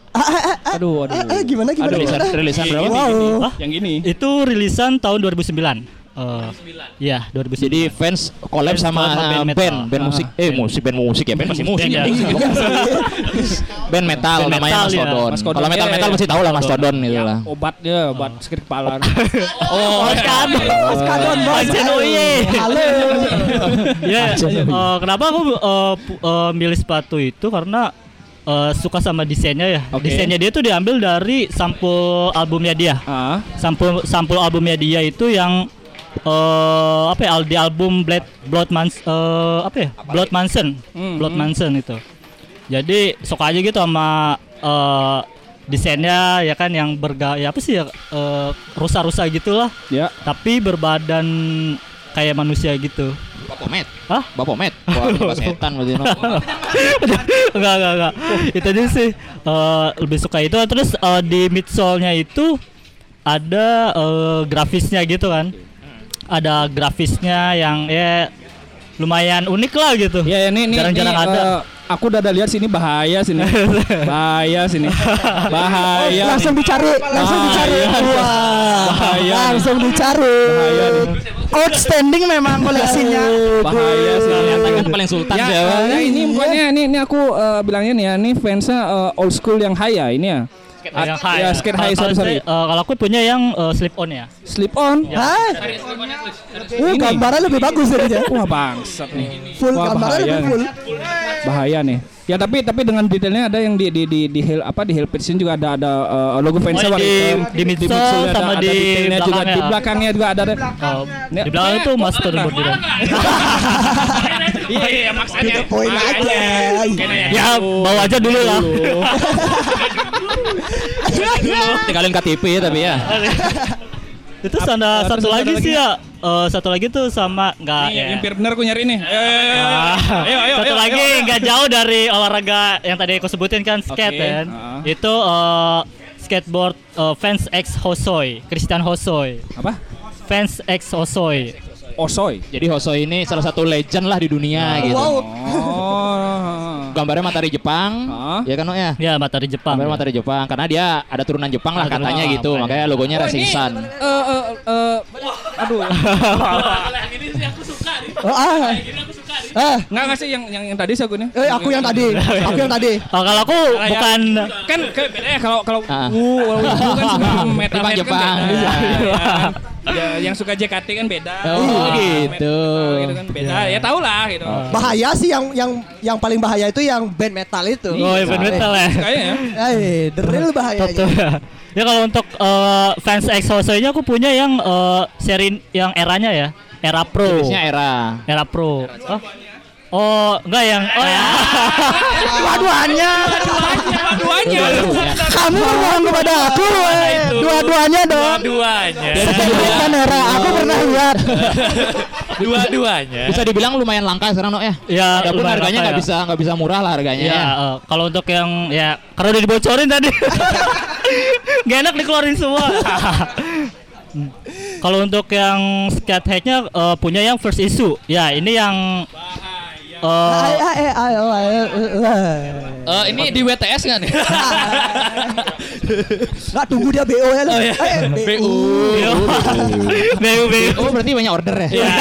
Aduh aduh. Eh gimana gimana Rilisan, gimana? rilisan berapa? Wow. Yang gini. Itu rilisan tahun 2009. Eh, ya 2009. Jadi fans collab Fans sama sama band band, band, musik, eh musik band musik ya, band masih musik Band ya. ya. band metal Band namanya metal, ya. Mastodon. Mastodon. Kalau metal Iya, metal iya. pasti tahu lah Mastodon gitu lah. Obatnya obat sakit kepala. Oh, Oskadon. Oskadon, bos. Pancen oye. Halo. Ya, kenapa aku eh, eh, milih sepatu itu karena eh, suka sama desainnya ya. Oke. Desainnya dia tuh diambil dari sampul albumnya dia. Ah. Sampul sampul albumnya dia itu yang eh apa ya di album Blood Blood Mans eh, apa ya? Blood Manson. Hmm, Blood hmm. Manson itu. Jadi suka aja gitu sama eh, desainnya ya kan yang bergaya apa sih ya eh, rusa-rusa gitulah. Ya. Tapi berbadan kayak manusia gitu. Bapomet. Hah? Bapomet. Pas setan berarti. enggak enggak enggak itu aja sih eh, lebih suka itu terus eh, di midsole-nya itu ada eh, grafisnya gitu kan ada grafisnya yang ya lumayan unik lah gitu Ya ini ini Jarang-jarang ini, ada. eh, aku udah ada lihat sini bahaya sini. bahaya sini. Bahaya. Oh, langsung dicari, langsung dicari. Wah, Bahaya. langsung dicari. Outstanding memang koleksinya. Bahaya sih. Ternyata kan paling sultan ya, siapa? ya, ini pokoknya ini ini aku eh, bilangnya nih ya, ini fansnya eh, old school yang high ya ini ya. yang high. Ya, skate high, sorry, kalau sorry. eh, kalau aku punya yang eh, slip on ya. Slip on. Hah? Uh, gambarnya lebih bagus jadinya. Wah bangsat nih. Full Wah, gambarnya bahaya lebih nih. full. Bahaya nih. Ya tapi tapi dengan detailnya ada yang di di di di heel apa di heel page juga ada ada eh, logo fansnya Oh, warna di- hitam. di midsole midsole ada- sama ada di detailnya juga belakangnya. di belakangnya juga ada. ada. Oh, Ya, di belakang itu master board gitu. Iya iya maksudnya. Poin aja. Ya, bawa aja dulu lah. Tinggalin KTP ya tapi ya. Itu ada Ap- satu lagi sih ya. eh, satu lagi tuh sama nggak ya. yang biar benar aku nyari nih. Ayo, ayo, ayo, ayo. Ah, Ayo, ayo, satu ayo, lagi nggak jauh dari olahraga yang tadi aku sebutin kan skate kan. ah. Itu eh, skateboard eh, Fans X Hosoy, Christian Hosoy. Apa? Fans X Hosoy. Osoy. Jadi Hosoy ini salah satu legend lah di dunia gitu. Oh. Gambarnya matahari Jepang, Ah. ya kan no ya? Ya, matahari Jepang. Gambarnya matahari Jepang karena dia ada turunan Jepang lah katanya turunan, gitu, makanya. makanya logonya Oh, Racing ini, Sun. eh, eh, eh, aduh. Oh, ah. Ah, Enggak enggak sih yang yang yang tadi sih aku nih. eh aku yang tadi. Aku yang tadi. Oh, kalau aku Kayak- bukan kan ke- beda ya kalau kalau Ah. uh, kalau kan suka metal Jepang, kan Jepang. beda. Iya. Ya, ya, yang suka JKT kan beda. Oh, Iya, gitu. metal gitu kan beda. Ya tau lah gitu. Bahaya sih yang yang yang paling bahaya itu yang band metal itu. Oh, ya band metal ya. Kayaknya ya. Eh, the real bahayanya. Betul. ya kalau untuk eh, fans X Hosoy-nya aku punya yang eh, seri yang eranya ya. Era Pro. Jenisnya era. Era Pro. Oh. Oh, enggak yang oh ya. Dua-duanya. Dua-duanya. Kamu berbohong kepada aku. eh. Dua-duanya dong. Dua-duanya. Bukan era, aku pernah lihat. Dua-duanya. Bisa dibilang lumayan langka sekarang no ya. Ya, Walaupun lumayan harganya nggak ya. bisa nggak bisa murah lah harganya. Ya, ya. eh, kalau untuk yang ya karena udah dibocorin tadi. Gak enak dikeluarin semua. Hmm. Kalau untuk yang skate hacknya eh, punya yang first issue. Ya, ini yang eh, ayo. Eh, ini di WTS kan nih? Nggak tunggu dia BO ya. Oh, iya. BU. BU BU. Oh berarti banyak order ya? Ya.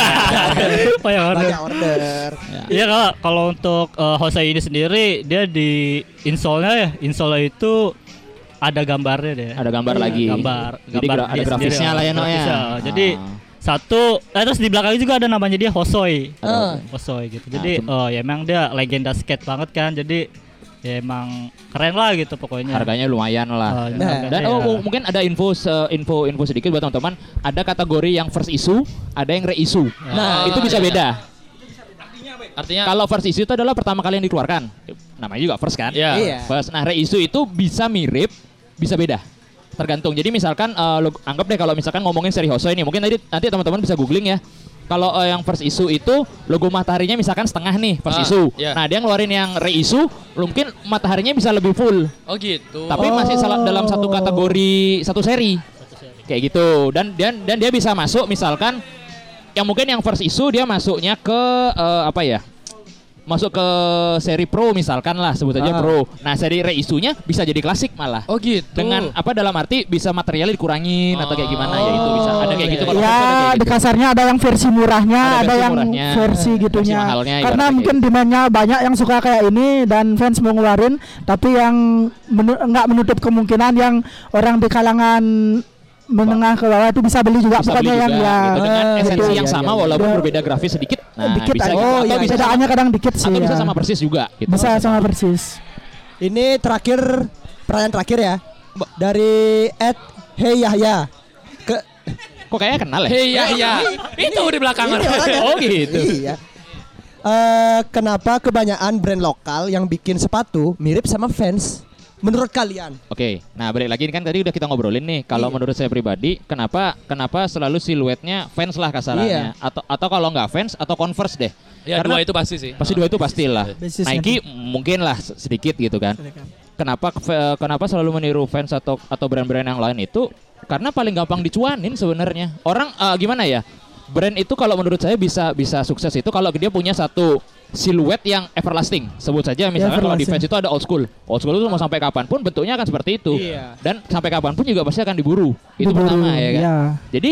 Oh, ya, order. Banyak order. Iya kalau kalau untuk uh, Hosei ini sendiri dia di installnya ya installnya itu ada gambarnya deh. Ada gambar lagi. Gambar. Jadi gambar gra- ada grafisnya lah ya, No, ya? grafisnya. Jadi Ah. satu eh, terus di belakangnya juga ada namanya dia Hosoi. Ah. Hosoi gitu. Jadi cum- oh ya emang dia legenda skate banget kan. Jadi ya emang keren lah gitu pokoknya. Harganya lumayan Oh, lah. nah, Dan iya. oh, mu- mungkin ada info se- info info sedikit buat teman-teman. Ada kategori yang first issue, ada yang reissue. Nah, itu bisa iya. beda. Artinya Kalau first issue itu adalah pertama kali yang dikeluarkan. Namanya juga first kan? Iya. Iya. First. Nah, reissue itu bisa mirip, bisa beda. Tergantung. Jadi misalkan eh, lo anggap deh kalau misalkan ngomongin seri Hoso ini, mungkin nanti nanti teman-teman bisa googling ya. Kalau eh, yang first issue itu logo mataharinya misalkan setengah nih first Ah, issue. iya. Nah, dia ngeluarin yang reissue, mungkin mataharinya bisa lebih full. oh gitu. Tapi masih salah dalam satu kategori satu seri. Kayak gitu. Dan dan dan dia bisa masuk misalkan yang mungkin yang first issue dia masuknya ke eh, apa ya? Masuk ke seri pro misalkan lah sebut aja Ah. pro. Nah, seri reissue-nya bisa jadi klasik malah. Oh gitu. Dengan apa dalam arti bisa materialnya dikurangin atau kayak gimana ya itu bisa. Ada kayak gitu kalau first ada Ya, kayak di gitu. kasarnya ada yang versi murahnya, Ada ada, versi yang murahnya, versi versi gitunya. mahalnya, Karena mungkin demandnya banyak yang suka kayak ini dan fans mau ngeluarin, tapi yang menu- nggak menutup kemungkinan yang orang di kalangan menengah ke bawah itu bisa beli juga. Bisa Pokoknya beli yang juga, ya gitu. dengan eh, esensi gitu. yang sama walaupun berbeda grafis sedikit. Nah, dikit bisa aja. gitu. Oh Atau iya, bisa sama, bedaannya kadang dikit sih. atau bisa ya. sama persis juga gitu. Bisa sama persis. Ini terakhir pertanyaan terakhir ya. Dari Ed Hey Yahya. Ke Kok kayaknya kenal ya? Hei ya ya. Itu di belakang. Oh gitu. Iya. Eh, kenapa kebanyakan brand lokal yang bikin sepatu mirip sama fans? Menurut kalian? Oke, nah balik lagi ini kan tadi udah kita ngobrolin nih. Kalau menurut saya pribadi, kenapa kenapa selalu siluetnya fans lah kasarannya, atau atau kalau nggak fans atau converse deh. Ya dua itu pasti sih. Pasti dua itu pastilah. Basisnya Nike mungkin lah sedikit gitu kan. Kenapa fe- kenapa selalu meniru fans atau atau brand-brand yang lain itu? Karena paling gampang dicuanin sebenarnya. Orang eh, gimana ya? brand itu kalau menurut saya bisa bisa sukses itu kalau dia punya satu siluet yang everlasting. Sebut saja misalnya kalau di everlasting. fans itu ada old school. Old school itu mau sampai kapan pun bentuknya akan seperti itu. Iya. Dan sampai kapan pun juga pasti akan diburu. Itu Diburu, pertama ya kan. iya. Jadi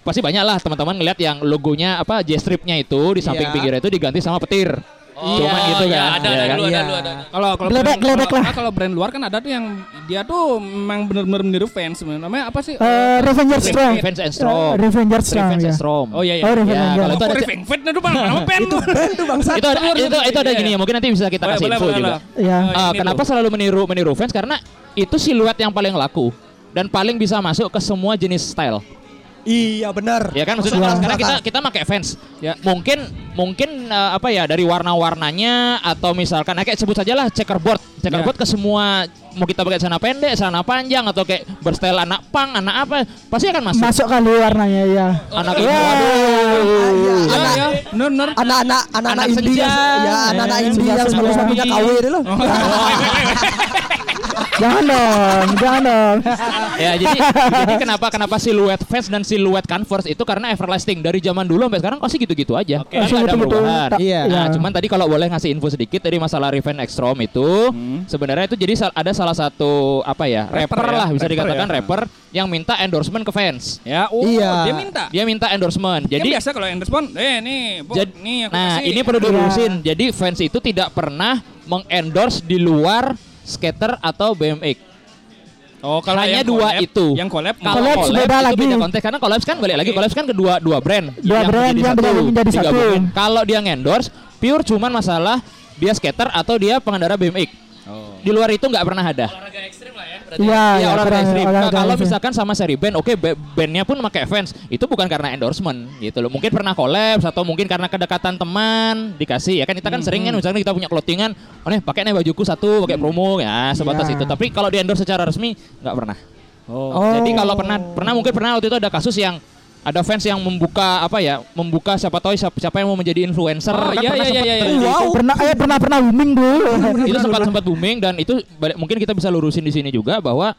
pasti banyak lah teman-teman ngelihat yang logonya apa J stripnya itu di samping Iya. pinggir itu diganti sama petir. Oh, Cuman gitu iya, kan. ada, ya ada kan? dulu, ada Iya. dulu, ada. Kalau kalau geledek kalau- lah. ah, kalau brand luar kan ada tuh yang dia tuh memang benar-benar meniru fans. Namanya apa sih? Eh, Revenger Strong. Revenge and Storm. Eh, Revenger Strong, Revenge and ya. Storm. Oh iya iya. Oh, Ya, Revenger. kalau itu ada Revenge itu bang, nama pen tuh. Band tuh bangsa. itu ada itu, itu ada gini ya mungkin nanti bisa kita kasih info juga. Iya. Oh, Ah, ini kenapa selalu meniru meniru fans karena itu siluet yang paling laku dan paling bisa masuk ke semua jenis style. Iya benar. Ya kan maksudnya sekarang kita kita pakai fans. Ya, mungkin mungkin eh, apa ya dari warna-warnanya atau misalkan nah, kayak sebut saja lah checkerboard. Checkerboard ke semua mau kita pakai celana pendek, celana panjang atau kayak berstyle anak pang, anak apa pasti akan masuk. Masuk kali warnanya ya. Anak Wah. ini waduh. Iya, Ya anak ya, benar benar. anak-anak anak-anak Anak indie senja. yang- ya anak-anak Eh, indie yang senja, sepatu-sepatunya senja. KW itu loh. Jangan dong, jangan dong. ya jadi jadi kenapa kenapa siluet fans dan siluet converse itu karena everlasting dari zaman dulu sampai sekarang pasti gitu-gitu aja. Kan Masih ada perubahan. Iya. Nah, cuman tadi kalau boleh ngasih info sedikit dari masalah Revenge Extreme itu, sebenarnya itu jadi ada salah satu apa ya, Rapper rapper, ya, lah bisa rapper dikatakan ya. rapper yang minta endorsement ke fans. Ya, oh, Iya. dia minta. Dia minta endorsement. Jadi Jadi biasa kalau respon, eh nih, bu, Jad- nih aku nah, kasih. ini perlu dilurusin. Jadi fans itu tidak pernah mengendorse di luar skater atau BMX. Oh, kalau Hanya yang dua collab- itu. Yang collab, Kalau Collab collab, beda lagi. beda konteks karena collab kan balik lagi collab kan kedua dua brand. Dua brand yang satu, menjadi satu. Kalau dia ngendorse pure cuman masalah dia skater atau dia pengendara BMX. Di luar itu nggak pernah ada. Iya, Iya iya, olahraga kurang- ekstrim. olahraga Kalau ekstrim. misalkan sama seri band, oke ba- bandnya pun pakai fans. Itu bukan karena endorsement gitu loh. Mungkin pernah collab atau mungkin karena kedekatan teman dikasih ya kan kita kan sering kan misalkan kita punya clothingan, oh nih pakai nih bajuku satu pakai promo ya sebatas Iya. itu. Tapi kalau di endorse secara resmi nggak pernah. Oh. Jadi kalau pernah pernah mungkin pernah waktu itu ada kasus yang ada fans yang membuka apa ya membuka siapa tahu siapa, siapa yang mau menjadi influencer Oh, Kan iya, pernah iya, iya, iya. terjadi itu. Pernah eh pernah pernah booming dulu. itu sempat sempat booming dan itu mungkin kita bisa lurusin di sini juga bahwa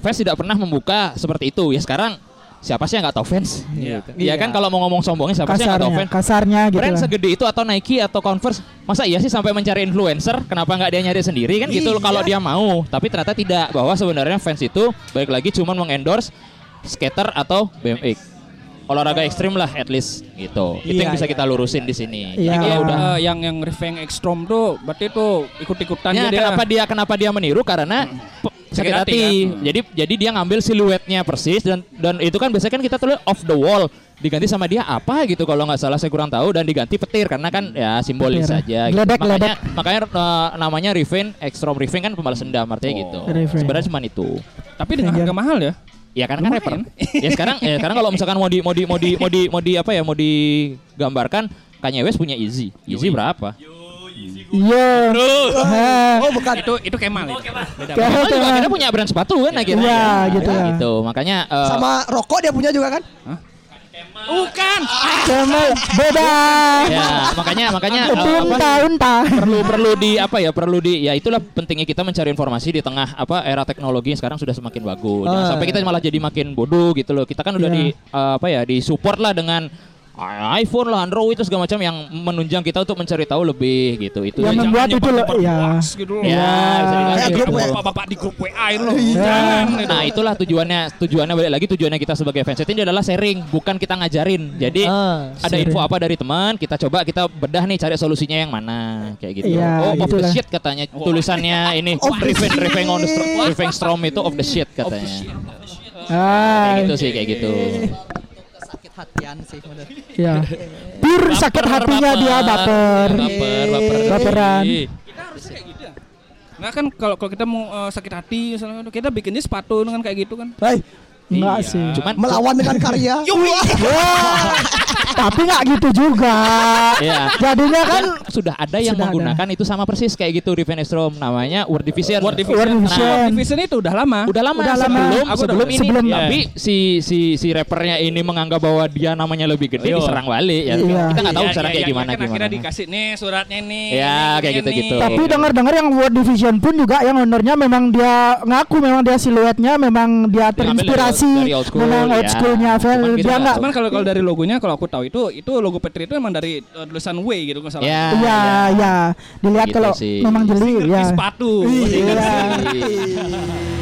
fans tidak pernah membuka seperti itu ya sekarang siapa sih yang nggak tahu fans Iya. gitu. ya kan kalau mau ngomong sombongnya siapa sih yang nggak tahu kasarnya, fans kasarnya gitu. brand lah. segede itu atau Nike atau Converse masa iya sih sampai mencari influencer kenapa nggak dia nyari sendiri kan gitu Iya. kalau dia mau tapi ternyata tidak bahwa sebenarnya fans itu balik lagi cuma mengendorse skater atau BMX olahraga ekstrim lah at least gitu itu Iya, yang bisa iya. kita lurusin di sini Iya. Jadi Kalau ya udah udah yang yang revenge ekstrom tuh berarti tuh ikut-ikutan Ya, dia. kenapa dia kenapa dia meniru karena pe- sakit hati, hati. kan? Jadi jadi dia ngambil siluetnya persis dan dan itu kan biasanya kan kita tulis off the wall diganti sama dia apa gitu kalau nggak salah saya kurang tahu dan diganti petir karena kan ya simbolis Petir. saja. gitu. Geledek, Makanya geledek. makanya eh, namanya revenge, extreme revenge kan pembalas dendam artinya gitu. Revenge. Sebenarnya cuma itu. Tapi dengan harga mahal ya. Ya karena kan rapper. ya sekarang ya sekarang kalau misalkan mau di mau di mau di mau di mau di apa ya mau digambarkan Kanye West punya Easy. Easy berapa? Iya. Oh, bukan itu itu Kemal itu. Beda. Kayak- Oh, juga kita punya brand sepatu kan akhirnya. Iya, Ya, gitu ya. gitu. Makanya eh, Sama rokok dia punya juga kan? Bukan. Kemal beda. ya makanya makanya Unta apa, unta. perlu perlu di apa ya perlu di ya itulah pentingnya kita mencari informasi di tengah apa era teknologi yang sekarang sudah semakin bagus Jangan Ah. sampai kita malah jadi makin bodoh gitu loh kita kan udah Iya. di eh, apa ya di support lah dengan iPhone lah Android itu segala macam yang menunjang kita untuk mencari tahu lebih gitu itu Yang yang- membuat itu loh ya. gitu loh. Ya, bisa gitu. grup. Bapak-bapak di grup WA itu loh. Jangan. gitu. Nah itulah tujuannya tujuannya balik lagi tujuannya kita sebagai fans ini adalah sharing bukan kita ngajarin jadi Ah, ada sharing. info apa dari teman kita coba kita bedah nih cari solusinya yang mana kayak gitu Iya, oh off the shit katanya tulisannya ini Revenge. Revenge on the Revenge Storm itu off the shit katanya Ah, kayak gitu sih kayak gitu hatian sih bener. ya. Pure sakit hatinya dia baper. baper baper Baperan. Kita harusnya kayak gitu ya. Nggak kan kalau kalau kita mau eh, sakit hati misalnya kita bikinnya sepatu dengan kayak gitu kan. Hai, Enggak Iya. sih. cuman melawan dengan karya. Tapi nggak gitu juga. Iya. Jadinya kan Dan sudah ada yang Sudah ada. menggunakan itu sama persis kayak gitu Riven Estrom namanya Word Division. Word Division. Word Division. Nah, Word Division itu udah lama. Udah lama Udah lama. sebelum Aku sebelum ini sebelum- tapi si si si rappernya ini menganggap bahwa dia namanya lebih gede Iya. diserang balik ya. Iya. Kita nggak tahu Iya, sekarang iya, kayak iya, gimana kan gimana. Akhirnya dikasih nih suratnya nih. Ya, kayak gitu-gitu. Tapi dengar-dengar yang World Division pun juga yang ownernya memang dia ngaku memang dia siluetnya memang dia terinspirasi dari old school, memang old ya. schoolnya. Cuman kita Dia nggak Cuman kalau kalau dari logonya kalau aku tahu itu itu logo Petri itu emang dari uh, tulisan W gitu nggak salah. Ya. Iya, ya. Dilihat Gitu kalau sih. memang jeli ya. sepatu. Iya. Iya.